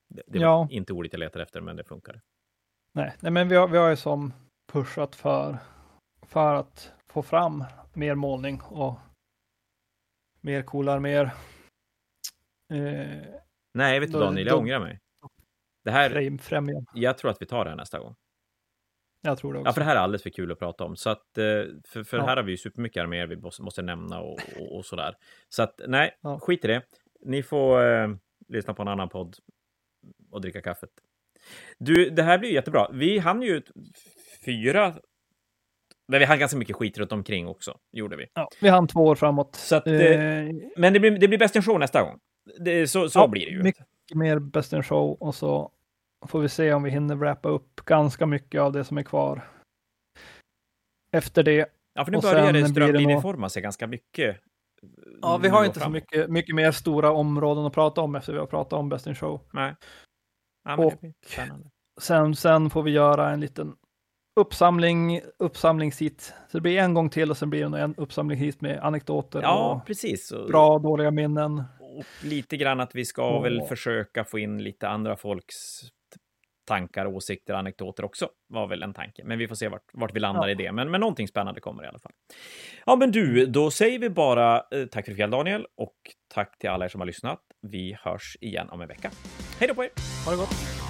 S1: Det, det var
S2: Ja.
S1: inte ordet jag letar efter, men det funkar.
S2: Nej, nej, men vi har, vi har ju som pushat för, för att få fram mer målning och mer coola arméer. Eh,
S1: Nej, vet du Daniel, jag ångrar mig. Det här,
S2: främja.
S1: jag tror att vi tar det här nästa gång.
S2: Jag tror det också.
S1: Ja, för det här är alldeles för kul att prata om. Så att, eh, för, för
S2: Ja.
S1: här har vi ju supermycket arméer vi måste, måste nämna och, och, och sådär. Så att nej,
S2: Ja.
S1: skit i det. Ni får eh, lyssna på en annan podd och dricka kaffet. Du, det här blir ju jättebra. Vi hann ju fyra... Men vi hann ganska mycket skit runt omkring också, gjorde vi.
S2: ja, vi hann två år framåt.
S1: Så att, eh,
S2: Eh,
S1: Men det blir, det blir bäst in show nästa gång. Det, så så
S2: Ja,
S1: blir det ju.
S2: mycket mer Best in Show och så får vi se om vi hinner wrappa upp ganska mycket av det som är kvar. Efter det.
S1: Ja, för nu börjar det strömlinjeforma sig ganska mycket.
S2: Ja, vi har
S1: och
S2: inte så
S1: framåt.
S2: mycket, mycket mer stora områden att prata om efter vi har pratat om Best in Show.
S1: Nej. Ja,
S2: Och-. Sen, sen får vi göra en liten uppsamling, uppsamlingshit. Så det blir en gång till och sen blir det en uppsamling hit med anekdoter
S1: Ja,
S2: och
S1: precis.
S2: Bra och dåliga minnen.
S1: och lite grann att vi ska
S2: Och-
S1: väl försöka få in lite andra folks tankar, åsikter, anekdoter också, var väl en tanke. Men vi får se vart, vart vi landar
S2: Ja.
S1: i det. Men, men någonting spännande kommer i alla fall. Ja, men du, då säger vi bara eh, tack för ikväll, Daniel, och tack till alla er som har lyssnat. Vi hörs igen om en vecka. Hej då på er!
S2: Ha det gott!